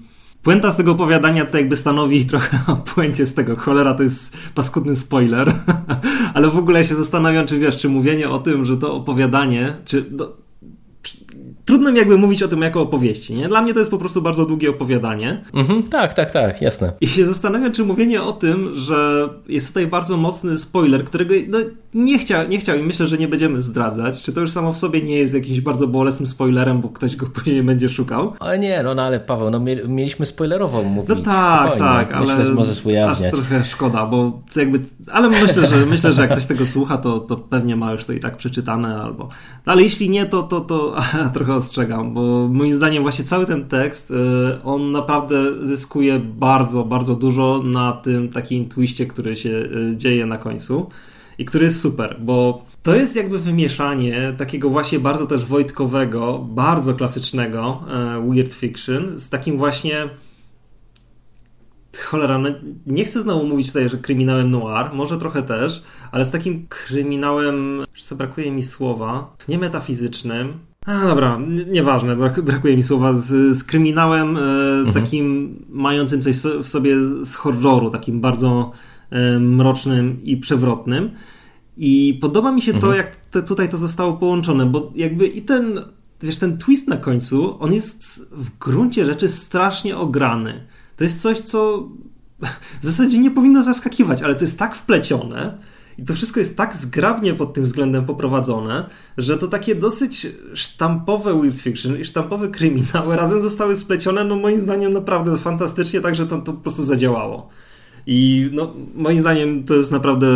S3: Puenta z tego opowiadania tutaj jakby stanowi trochę o puencie z tego. Cholera to jest paskudny spoiler. (laughs) Ale w ogóle się zastanawiam, czy wiesz, czy mówienie o tym, że to opowiadanie, czy no, trudno mi jakby mówić o tym jako opowieści, nie? Dla mnie to jest po prostu bardzo długie opowiadanie.
S2: Mhm, tak, tak, tak, jasne.
S3: I się zastanawiam, czy mówienie o tym, że jest tutaj bardzo mocny spoiler, którego no, nie, chciał, nie chciał i myślę, że nie będziemy zdradzać, czy to już samo w sobie nie jest jakimś bardzo bolesnym spoilerem, bo ktoś go (laughs) później będzie szukał.
S2: Ale nie, no, no ale Paweł, no mieliśmy spoilerowo mówić.
S3: No tak, Spokojnie. tak, myślę, ale że możesz ujawniać. aż trochę szkoda, bo jakby, ale myślę, że myślę, że jak ktoś tego słucha, to, to pewnie ma już to i tak przeczytane albo, ale jeśli nie, to, to, to (laughs) trochę ostrzegam, bo moim zdaniem właśnie cały ten tekst, y, on naprawdę zyskuje bardzo, bardzo dużo na tym takim twiście, który się y, dzieje na końcu i który jest super, bo to jest jakby wymieszanie takiego właśnie bardzo też wojtkowego, bardzo klasycznego y, weird fiction z takim właśnie cholera, no nie chcę znowu mówić tutaj, że kryminałem noir, może trochę też, ale z takim kryminałem, co brakuje mi słowa, nie metafizycznym, a, dobra, nieważne, brak, brakuje mi słowa, z, z kryminałem e, mhm. takim mającym coś w sobie z horroru, takim bardzo e, mrocznym i przewrotnym. I podoba mi się mhm. to, jak te, tutaj to zostało połączone, bo jakby i ten, wiesz, ten twist na końcu, on jest w gruncie rzeczy strasznie ograny. To jest coś, co (laughs) w zasadzie nie powinno zaskakiwać, ale to jest tak wplecione, i to wszystko jest tak zgrabnie pod tym względem poprowadzone, że to takie dosyć sztampowe weird fiction i sztampowe kryminały razem zostały splecione, no moim zdaniem naprawdę fantastycznie, tak że to, to po prostu zadziałało. I no, moim zdaniem to jest naprawdę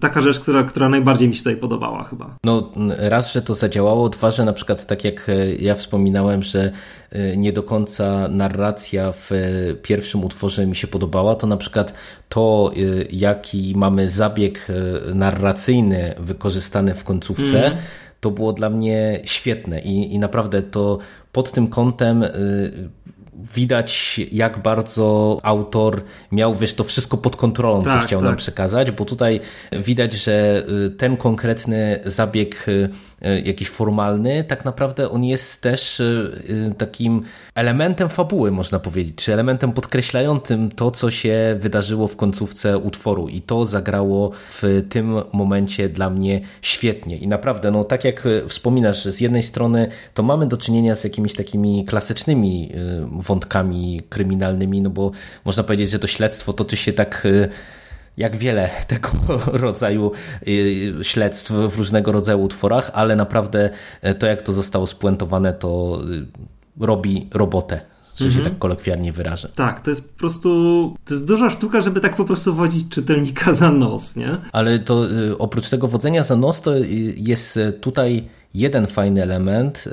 S3: taka rzecz, która, która najbardziej mi się tutaj podobała chyba.
S2: No raz, że to zadziałało, dwa, że na przykład tak jak e, ja wspominałem, że e, nie do końca narracja w e, pierwszym utworze mi się podobała, to na przykład to, jaki mamy zabieg narracyjny wykorzystany w końcówce, mm. to było dla mnie świetne i, i naprawdę to pod tym kątem widać, jak bardzo autor miał, wiesz, to wszystko pod kontrolą, tak, co chciał tak. nam przekazać, bo tutaj widać, że y, ten konkretny zabieg y, jakiś formalny, tak naprawdę on jest też e, e, takim elementem fabuły, można powiedzieć, czy elementem podkreślającym to, co się wydarzyło w końcówce utworu. I to zagrało w tym momencie dla mnie świetnie. I naprawdę, no tak jak wspominasz, z jednej strony to mamy do czynienia z jakimiś takimi klasycznymi wątkami kryminalnymi, no bo można powiedzieć, że to śledztwo toczy się tak jak wiele (laughs) tego rodzaju y, śledztw w różnego rodzaju utworach, ale naprawdę e, to, jak to zostało spuentowane, to y, robi robotę że mhm. się tak kolokwialnie wyrażę.
S3: Tak, to jest po prostu, to jest duża sztuka, żeby tak po prostu wodzić czytelnika za nos, nie?
S2: Ale to y, oprócz tego wodzenia za nos, to jest tutaj jeden fajny element,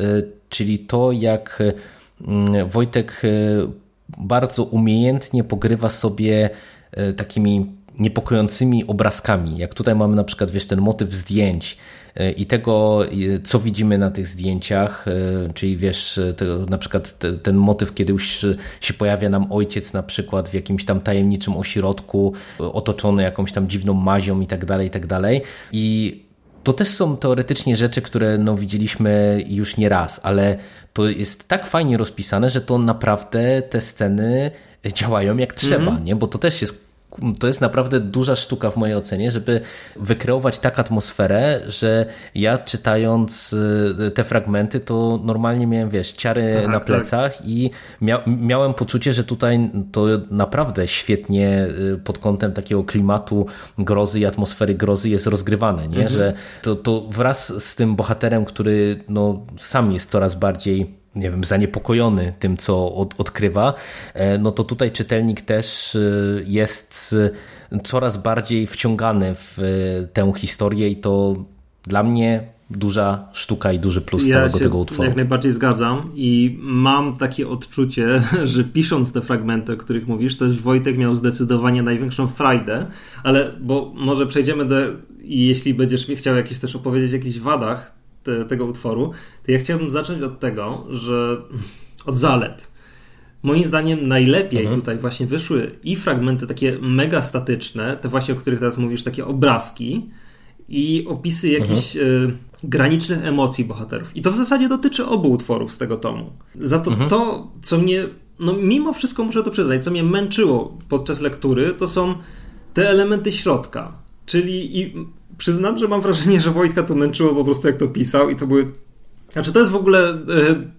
S2: czyli to, jak Wojtek bardzo umiejętnie pogrywa sobie takimi niepokojącymi obrazkami. Jak tutaj mamy na przykład, wiesz, ten motyw zdjęć i tego, co widzimy na tych zdjęciach, czyli wiesz, na przykład ten motyw, kiedy już się pojawia nam ojciec na przykład w jakimś tam tajemniczym ośrodku, otoczony jakąś tam dziwną mazią i tak dalej, i tak dalej. I to też są teoretycznie rzeczy, które no, widzieliśmy już nie raz, ale to jest tak fajnie rozpisane, że to naprawdę te sceny działają jak trzeba, mm -hmm. nie? bo to też jest to jest naprawdę duża sztuka w mojej ocenie, żeby wykreować tak atmosferę, że ja czytając y, te fragmenty, to normalnie miałem, wiesz, ciary tak, na tak. plecach tak. i mia miałem poczucie, że tutaj to naprawdę świetnie y, pod kątem takiego klimatu grozy i atmosfery grozy jest rozgrywane, nie? Mhm. Że to, to wraz z tym bohaterem, który no, sam jest coraz bardziej nie wiem, zaniepokojony tym, co od, odkrywa, e, no to tutaj czytelnik też e, jest e, coraz bardziej wciągany w tę historię i to dla mnie duża sztuka i duży plus
S3: ja
S2: całego tego utworu.
S3: Jak najbardziej zgadzam i mam takie odczucie, (laughs) że pisząc te fragmenty, o których mówisz, też Wojtek miał zdecydowanie największą frajdę, ale bo może przejdziemy do, i jeśli będziesz chciał jakieś też opowiedzieć o jakichś wadach te, tego utworu, to ja chciałbym zacząć od tego, że od zalet. Moim zdaniem najlepiej mhm. tutaj właśnie wyszły i fragmenty takie mega statyczne, te właśnie, o których teraz mówisz, takie obrazki i opisy jakichś mhm. y, granicznych emocji bohaterów. I to w zasadzie dotyczy obu utworów z tego tomu. Za to, mhm. to co mnie, no mimo wszystko muszę to przyznać, co mnie męczyło podczas lektury, to są te elementy środka. Czyli i przyznam, że mam wrażenie, że Wojtka to męczyło po prostu jak to pisał i to były znaczy, to jest w ogóle e,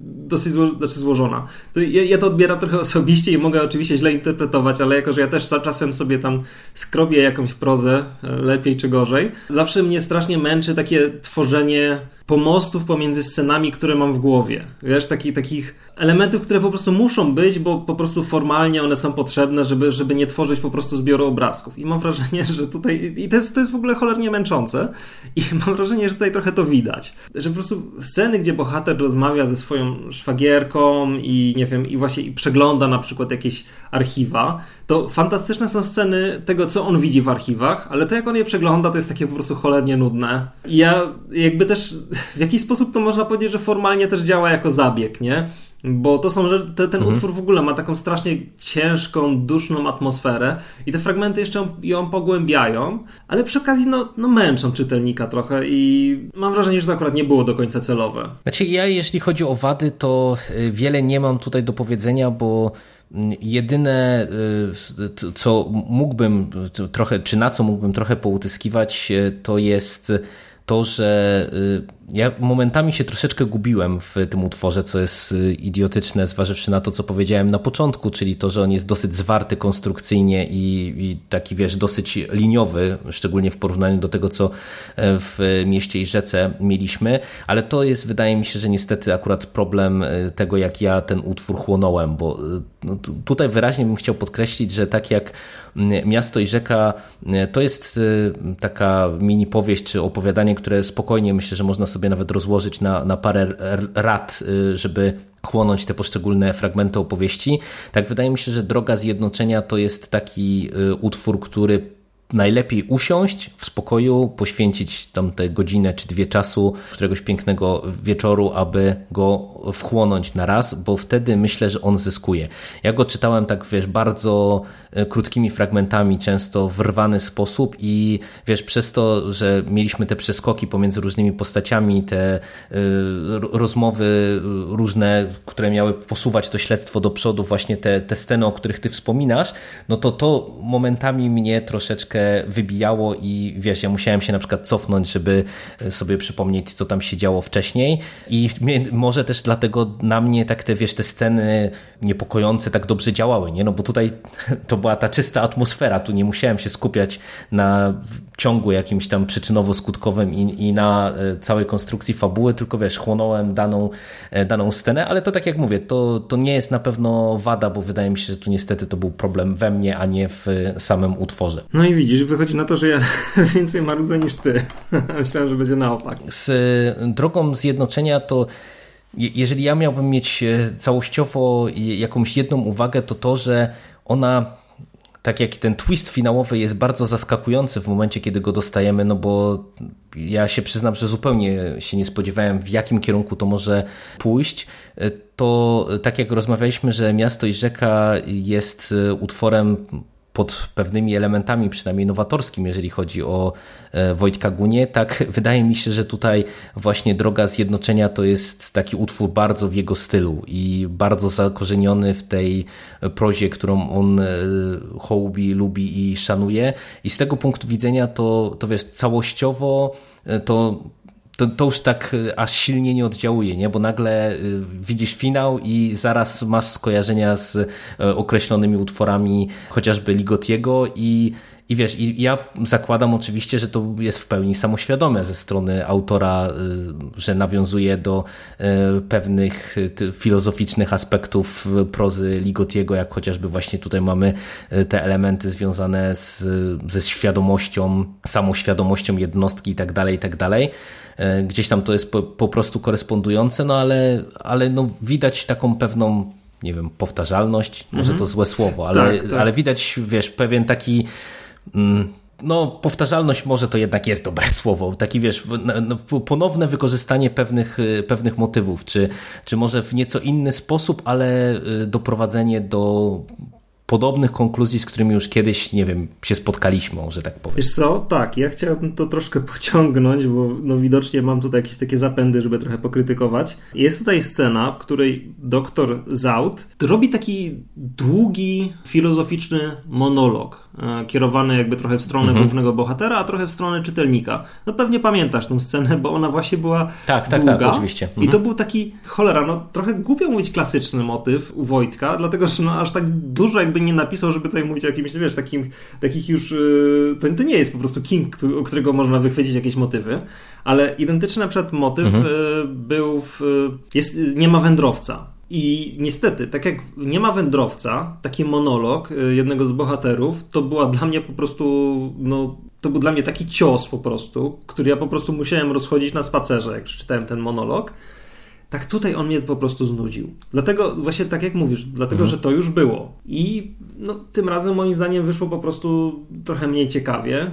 S3: dosyć zło, znaczy złożona. To ja, ja, to odbieram trochę (laughs) osobiście i mogę oczywiście źle interpretować, ale jako, że ja też za czasem sobie tam skrobię jakąś prozę, e, lepiej czy gorzej, zawsze mnie strasznie męczy takie tworzenie pomostów pomiędzy scenami, które mam w głowie. Wiesz, taki, takich elementów, które po prostu muszą być, bo po prostu formalnie one są potrzebne, żeby, żeby nie tworzyć po prostu zbioru obrazków. I mam wrażenie, że tutaj, i to jest, to jest w ogóle cholernie męczące, i (laughs) mam wrażenie, że tutaj trochę to widać. Że po prostu sceny, gdzie bohater rozmawia ze swoją szwagierką i nie wiem, i właśnie i przegląda na przykład jakieś archiwa, to fantastyczne są sceny tego, co on widzi w archiwach, ale to jak on je przegląda, to jest takie po prostu cholernie nudne. I ja jakby też w jakiś sposób to można powiedzieć, że formalnie też działa jako zabieg, nie? Bo to są, że te, ten mhm. utwór w ogóle ma taką strasznie ciężką, duszną atmosferę i te fragmenty jeszcze ją pogłębiają, ale przy okazji no, no męczą czytelnika trochę i mam wrażenie, że to akurat nie było do końca celowe.
S2: Znaczy ja jeśli chodzi o wady, to y, wiele nie mam tutaj do powiedzenia, bo mm, jedyne y, co mógłbym trochę, czy na co mógłbym trochę poutyskiwać, y, to jest to, że ja momentami się troszeczkę gubiłem w tym utworze, co jest y, idiotyczne, zważywszy na to, co powiedziałem na początku, czyli to, że on jest dosyć zwarty konstrukcyjnie i, i taki, wiesz, dosyć liniowy, szczególnie w porównaniu do tego, co e, w mieście i rzece mieliśmy, ale to jest, wydaje mi się, że niestety akurat problem e, tego, jak ja ten utwór chłonąłem, bo e, no, tutaj wyraźnie bym chciał podkreślić, że tak jak Miasto i Rzeka to jest taka mini powieść czy opowiadanie, które spokojnie myślę, że można sobie nawet rozłożyć na, na parę rat, y, żeby chłonąć te poszczególne fragmenty opowieści. Tak wydaje mi się, że Droga Zjednoczenia to jest taki y, utwór, który najlepiej usiąść w spokoju, poświęcić tam tę godzinę czy dwie czasu któregoś pięknego wieczoru, aby go wchłonąć na raz, bo wtedy myślę, że on zyskuje. Ja go czytałem tak, wiesz, bardzo e, krótkimi fragmentami, często w rwany sposób i wiesz, przez to, że mieliśmy te przeskoki pomiędzy różnymi postaciami, te y, rozmowy różne, które miały posuwać to śledztwo do przodu, właśnie te, te sceny, o których ty wspominasz, no to to momentami mnie troszeczkę troszeczkę wybijało i wiesz, ja musiałem się na przykład cofnąć, żeby sobie przypomnieć, co tam się działo wcześniej i może też dlatego na mnie tak te, wiesz, te sceny niepokojące tak dobrze działały, nie? No bo tutaj (laughs) to była ta czysta atmosfera, tu nie musiałem się skupiać na ciągu jakimś tam przyczynowo-skutkowym i, i, na e, całej konstrukcji fabuły, tylko wiesz, chłonąłem daną, e, daną scenę, ale to tak jak mówię, to, to nie jest na pewno wada, bo wydaje mi się, że tu niestety to był problem we mnie, a nie w samym utworze.
S3: No i widzisz, wychodzi na to, że ja (laughs) więcej marudzę niż ty. (laughs) Myślałem, że będzie na opak.
S2: Z drogą zjednoczenia to jeżeli ja miałbym mieć całościowo jakąś jedną uwagę, to to, że ona tak jak ten twist finałowy jest bardzo zaskakujący w momencie, kiedy go dostajemy, no bo ja się przyznam, że zupełnie się nie spodziewałem, w jakim kierunku to może pójść, to tak jak rozmawialiśmy, że Miasto i Rzeka jest utworem pod pewnymi elementami, przynajmniej nowatorskimi, jeżeli chodzi o e, Wojtka Gunie, tak (laughs) wydaje mi się, że tutaj właśnie Droga Zjednoczenia to jest taki utwór bardzo w jego stylu i bardzo zakorzeniony w tej prozie, którą on e, hołubi, lubi i szanuje. I z tego punktu widzenia to, to wiesz, całościowo e, to to, to już tak y, aż silnie nie oddziałuje, nie? bo nagle y, widzisz finał i zaraz masz skojarzenia z y, określonymi utworami chociażby Ligotiego i i wiesz, i ja zakładam oczywiście, że to jest w pełni samoświadome ze strony autora, że nawiązuje do pewnych filozoficznych aspektów prozy Ligotiego, jak chociażby właśnie tutaj mamy te elementy związane z, ze świadomością, samoświadomością jednostki i tak dalej, i tak dalej. E, gdzieś tam to jest po, po prostu korespondujące, no ale, ale no widać taką pewną nie wiem, powtarzalność, mhm. może to złe słowo, ale, tak, tak. ale widać, wiesz, pewien taki mm, no, powtarzalność może to jednak jest dobre (laughs) słowo. Taki wiesz, ponowne wykorzystanie pewnych, y, pewnych motywów, czy, czy może w nieco inny sposób, ale y, doprowadzenie do podobnych konkluzji, z którymi już kiedyś, nie wiem, się spotkaliśmy, że tak powiem.
S3: Wiesz co, tak, ja chciałbym to troszkę (laughs) pociągnąć, bo no widocznie mam tutaj jakieś takie zapędy, żeby trochę pokrytykować. Jest tutaj scena, w której doktor Zaut robi taki długi, filozoficzny monolog, e, kierowany jakby trochę w stronę mhm. głównego bohatera, a trochę w stronę czytelnika. No pewnie pamiętasz tę scenę, bo ona właśnie była tak, tak, długa. Tak,
S2: oczywiście.
S3: Mhm. I to był taki, cholera, no trochę głupio mówić klasyczny motyw u Wojtka, dlatego, że no aż tak dużo jakby jakby nie napisał, żeby tutaj mówić o jakimś, wiesz, takim, takich już... Y, to, to nie jest po prostu King, u którego można wychwycić jakieś motywy, ale identyczny na przykład motyw mhm. Y, był w... Jest, nie ma wędrowca. I niestety, tak jak nie ma wędrowca, taki monolog y, jednego z bohaterów, to była dla mnie po prostu, no, to był dla mnie taki cios po prostu, który ja po prostu musiałem rozchodzić na spacerze, jak przeczytałem ten monolog tak tutaj on mnie po prostu znudził. Dlatego, właśnie tak jak mówisz, dlatego, mhm. że to już było. I no, tym razem moim zdaniem wyszło po prostu trochę mniej ciekawie.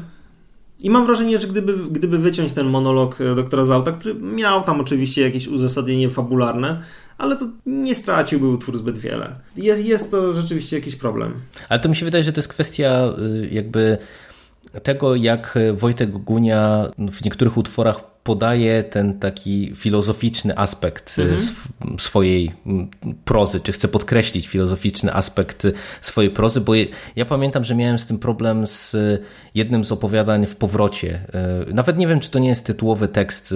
S3: I mam wrażenie, że gdyby, gdyby wyciąć ten monolog e, doktora Zauta, który miał tam oczywiście jakieś uzasadnienie fabularne, ale to nie straciłby utwór zbyt wiele. Jest, jest to rzeczywiście jakiś problem.
S2: Ale to mi się wydaje, że to jest kwestia y, jakby tego, jak Wojtek Gunia w niektórych utworach podaje ten taki filozoficzny aspekt mhm. swojej prozy, czy chce podkreślić filozoficzny aspekt swojej prozy, bo ja pamiętam, że miałem z tym problem z jednym z opowiadań w powrocie. E, nawet nie wiem, czy to nie jest tytułowy tekst,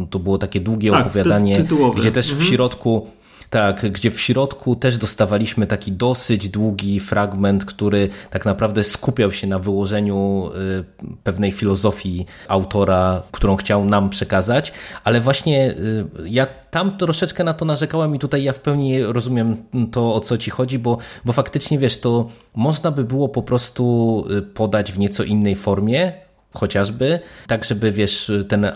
S2: e, to było takie długie tak, opowiadanie, ty gdzie też mhm. w środku tak, gdzie w środku też dostawaliśmy taki dosyć długi fragment, który tak naprawdę skupiał się na wyłożeniu y, pewnej filozofii autora, którą chciał nam przekazać, ale właśnie y, ja tam troszeczkę na to narzekałem i tutaj ja w pełni rozumiem to, o co ci chodzi, bo, bo faktycznie wiesz, to można by było po prostu y, podać w nieco innej formie, chociażby, tak żeby wiesz, ten e,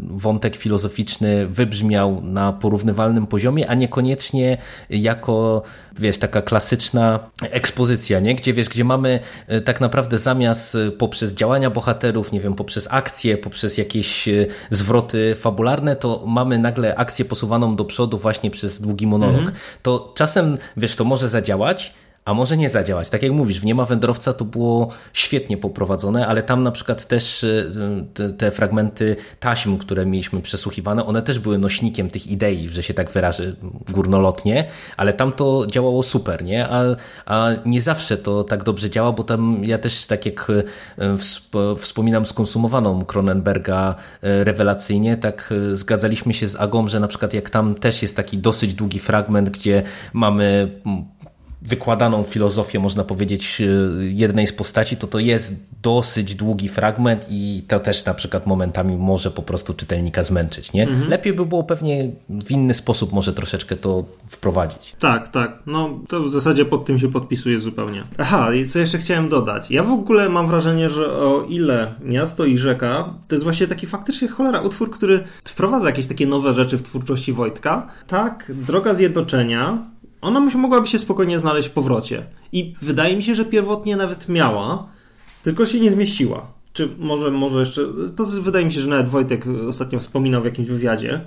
S2: wątek filozoficzny wybrzmiał na porównywalnym poziomie, a niekoniecznie jako wiesz, taka klasyczna ekspozycja, nie? Gdzie wiesz, gdzie mamy e, tak naprawdę zamiast e, poprzez działania bohaterów, nie wiem, poprzez akcje, poprzez jakieś zwroty fabularne, to mamy nagle akcję posuwaną do przodu właśnie przez długi monolog. Mhm. To czasem, wiesz, to może zadziałać, a może nie zadziałać. Tak jak mówisz, w Nie ma wędrowca to było świetnie poprowadzone, ale tam na przykład też y, te, te, fragmenty taśm, które mieliśmy przesłuchiwane, one też były nośnikiem tych idei, że się tak wyrażę górnolotnie, ale tam to działało super, nie? A, a nie zawsze to tak dobrze działa, bo tam ja też tak jak y, wspominam skonsumowaną Cronenberga y, rewelacyjnie, tak zgadzaliśmy się z Agą, że na przykład jak tam też jest taki dosyć długi fragment, gdzie mamy wykładaną filozofię, można powiedzieć, jednej z postaci, to to jest dosyć długi fragment i to też na przykład momentami może po prostu czytelnika zmęczyć. Nie? Mhm. Lepiej by było pewnie w inny sposób może troszeczkę to wprowadzić.
S3: Tak, tak. No to w zasadzie pod tym się podpisuję zupełnie. Aha, i co jeszcze chciałem dodać. Ja w ogóle mam wrażenie, że o ile miasto i rzeka, to jest właśnie taki faktycznie cholera utwór, który wprowadza jakieś takie nowe rzeczy w twórczości Wojtka. Tak, Droga Zjednoczenia ona mogłaby się spokojnie znaleźć w powrocie. I wydaje mi się, że pierwotnie nawet miała, tylko się nie zmieściła. Czy może, może jeszcze. To wydaje mi się, że nawet Wojtek ostatnio wspominał w jakimś wywiadzie,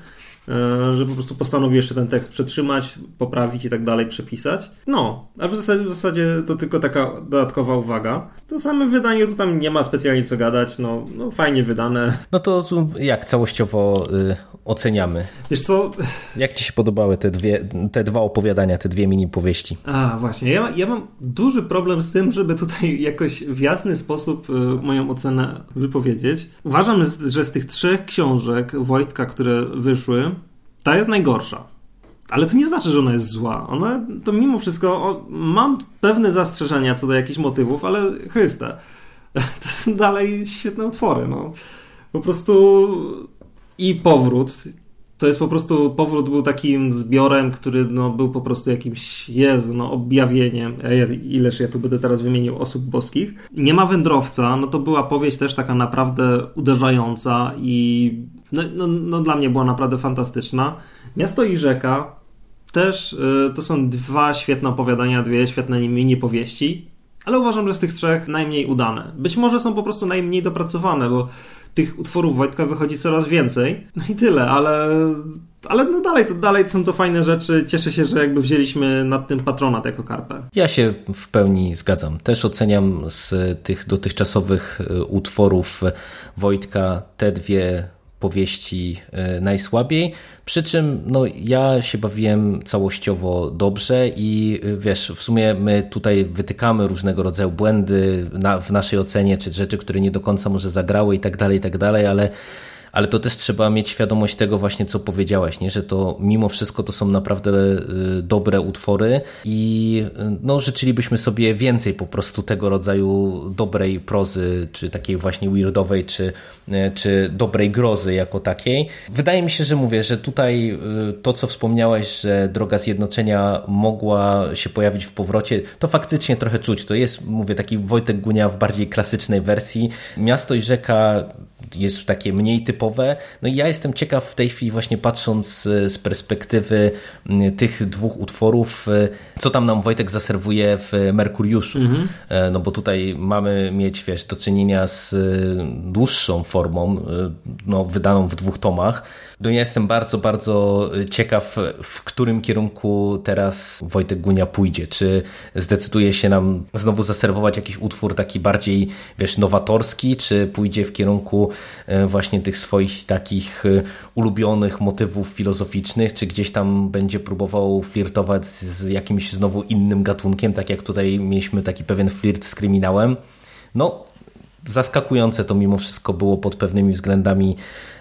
S3: że po prostu postanowił jeszcze ten tekst przetrzymać, poprawić i tak dalej, przepisać. No, a w zasadzie, w zasadzie to tylko taka dodatkowa uwaga. To samym wydaniu to tam nie ma specjalnie co gadać, no, no fajnie wydane.
S2: No to jak całościowo y, oceniamy?
S3: Wiesz co?
S2: Jak ci się podobały te, dwie, te dwa opowiadania, te dwie mini powieści?
S3: A, właśnie. Ja, ja mam duży problem z tym, żeby tutaj jakoś w jasny sposób y, moją ocenę wypowiedzieć. Uważam, że z tych trzech książek Wojtka, które wyszły, ta jest najgorsza. Ale to nie znaczy, że ona jest zła. Ona, to mimo wszystko, o, mam pewne zastrzeżenia co do jakichś motywów, ale Chryste, (laughs) to są dalej świetne utwory. No. Po prostu i powrót. To jest po prostu, powrót był takim zbiorem, który no, był po prostu jakimś, Jezu, no, objawieniem. Ileż ja tu będę teraz wymienił osób boskich. Nie ma wędrowca, no to była powieść też taka naprawdę uderzająca i no, no, no, dla mnie była naprawdę fantastyczna. Miasto i rzeka też y, to są dwa świetne opowiadania, dwie świetne mini powieści, ale uważam, że z tych trzech najmniej udane. Być może są po prostu najmniej dopracowane, bo tych utworów Wojtka wychodzi coraz więcej. No i tyle, ale, ale no dalej, to, dalej są to fajne rzeczy. Cieszę się, że jakby wzięliśmy nad tym patronat jako karpę.
S2: Ja się w pełni zgadzam. Też oceniam z tych dotychczasowych y, utworów Wojtka te dwie powieści e, najsłabiej. Przy czym no, ja się bawiłem całościowo dobrze i e, wiesz, w sumie my tutaj wytykamy różnego rodzaju błędy na, w naszej ocenie, czy rzeczy, które nie do końca może zagrały i tak dalej, i tak dalej, ale ale to też trzeba mieć świadomość tego właśnie, co powiedziałeś, nie? że to mimo wszystko to są naprawdę y, dobre utwory i y, no, życzylibyśmy sobie więcej po prostu tego rodzaju dobrej prozy, czy takiej właśnie weirdowej, czy, y, czy dobrej grozy jako takiej. Wydaje mi się, że mówię, że tutaj to, co wspomniałeś, że droga zjednoczenia mogła się pojawić w powrocie, to faktycznie trochę czuć. To jest, mówię, taki Wojtek Gunia w bardziej klasycznej wersji. Miasto i rzeka jest takie mniej typowe. No i ja jestem ciekaw w tej chwili właśnie patrząc z perspektywy tych dwóch utworów, co tam nam Wojtek zaserwuje w Merkuriuszu. Mhm. E, no bo tutaj mamy mieć, wiesz, do czynienia z dłuższą formą, e, no, wydaną w dwóch tomach. No ja jestem bardzo, bardzo ciekaw, w którym kierunku teraz Wojtek Gunia pójdzie. Czy zdecyduje się nam znowu zaserwować jakiś utwór taki bardziej, wiesz, nowatorski, czy pójdzie w kierunku e, właśnie tych swoich takich e, ulubionych motywów filozoficznych, czy gdzieś tam będzie próbował flirtować z jakimś znowu innym gatunkiem, tak jak tutaj mieliśmy taki pewien flirt z kryminałem. No, zaskakujące to mimo wszystko było pod pewnymi względami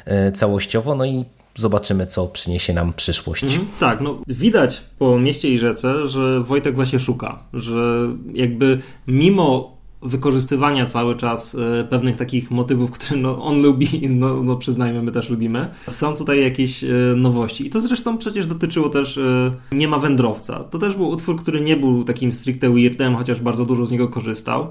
S2: e, całościowo, no i zobaczymy, co przyniesie nam przyszłość. Mhm,
S3: tak, no widać po mieście i rzece, że Wojtek właśnie szuka, że jakby mimo wykorzystywania cały czas e, pewnych takich motywów, (laughs) które no, on lubi, no, no przyznajmy, my też lubimy. Są tutaj jakieś e, nowości. I to zresztą przecież dotyczyło też Nie ma wędrowca. To też był utwór, który nie był takim stricte weirdem, chociaż bardzo dużo z niego korzystał.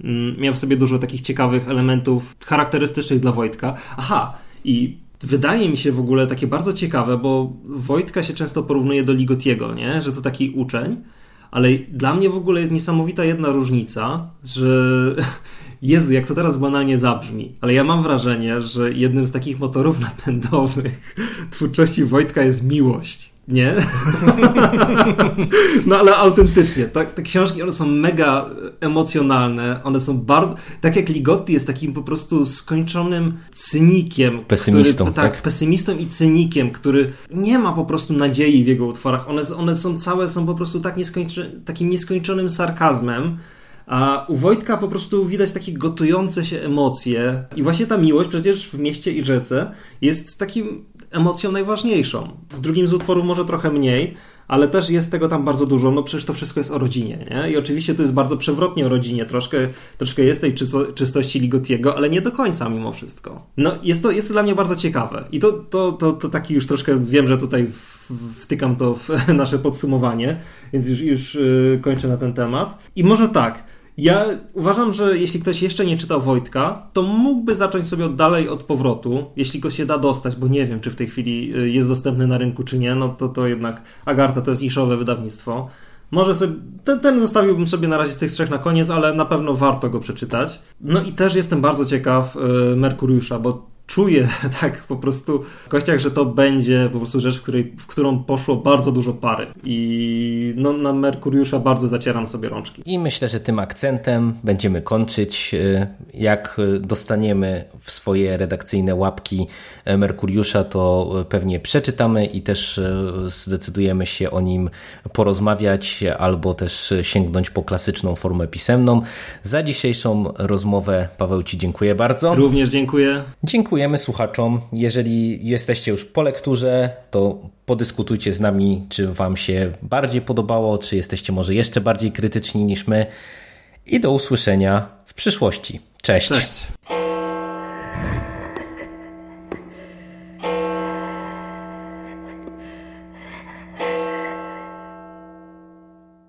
S3: Mm, miał w sobie dużo takich ciekawych elementów charakterystycznych dla Wojtka. Aha, i wydaje mi się w ogóle takie bardzo ciekawe, bo Wojtka się często porównuje do Ligotiego, nie? że to taki uczeń, ale dla mnie w ogóle jest niesamowita jedna różnica, że (laughs) Jezu, jak to teraz banalnie zabrzmi, ale ja mam wrażenie, że jednym z takich motorów napędowych (laughs) twórczości Wojtka jest miłość nie? (laughs) no ale autentycznie, tak, te książki, one są mega emocjonalne, one są bardzo, tak jak Ligotti jest takim po prostu skończonym cynikiem.
S2: Pesymistą, który,
S3: tak, tak? pesymistą i cynikiem, który nie ma po prostu nadziei w jego utworach. One, one są całe, są po prostu tak nieskończone, takim nieskończonym sarkazmem, a u Wojtka po prostu widać takie gotujące się emocje. I właśnie ta miłość przecież w mieście i rzece jest takim emocją najważniejszą. W drugim z utworów może trochę mniej, ale też jest tego tam bardzo dużo, no przecież to wszystko jest o rodzinie, nie? I oczywiście to jest bardzo przewrotnie o rodzinie, troszkę, troszkę jest tej czystości Ligotiego, ale nie do końca mimo wszystko. No jest to, jest to dla mnie bardzo ciekawe i to, to, to, to taki już troszkę, wiem, że tutaj wtykam to w (laughs) nasze podsumowanie, więc już, już y, kończę na ten temat. I może tak, ja uważam, że jeśli ktoś jeszcze nie czytał Wojtka, to mógłby zacząć sobie od dalej od powrotu, jeśli go się da dostać, bo nie wiem, czy w tej chwili y, jest dostępny na rynku, czy nie, no to, to jednak Agarta to jest niszowe wydawnictwo. Może sobie, ten, ten zostawiłbym sobie na razie z tych trzech na koniec, ale na pewno warto go przeczytać. No i też jestem bardzo ciekaw y, Merkuriusza, bo czuję (laughs) tak po prostu w kościach, że to będzie po prostu rzecz, w, której, w którą poszło bardzo dużo pary. I no, na Merkuriusza bardzo zacieram sobie rączki.
S2: I myślę, że tym akcentem będziemy kończyć. Jak dostaniemy w swoje redakcyjne łapki Merkuriusza, to pewnie przeczytamy i też zdecydujemy się o nim porozmawiać albo też sięgnąć po klasyczną formę pisemną. Za dzisiejszą rozmowę Paweł Ci dziękuję bardzo.
S3: Również dziękuję.
S2: Dziękuję dziękujemy słuchaczom. Jeżeli jesteście już po lekturze, to podyskutujcie z nami, czy Wam się bardziej podobało, czy jesteście może jeszcze bardziej krytyczni niż my. I do usłyszenia w przyszłości. Cześć.
S3: Cześć.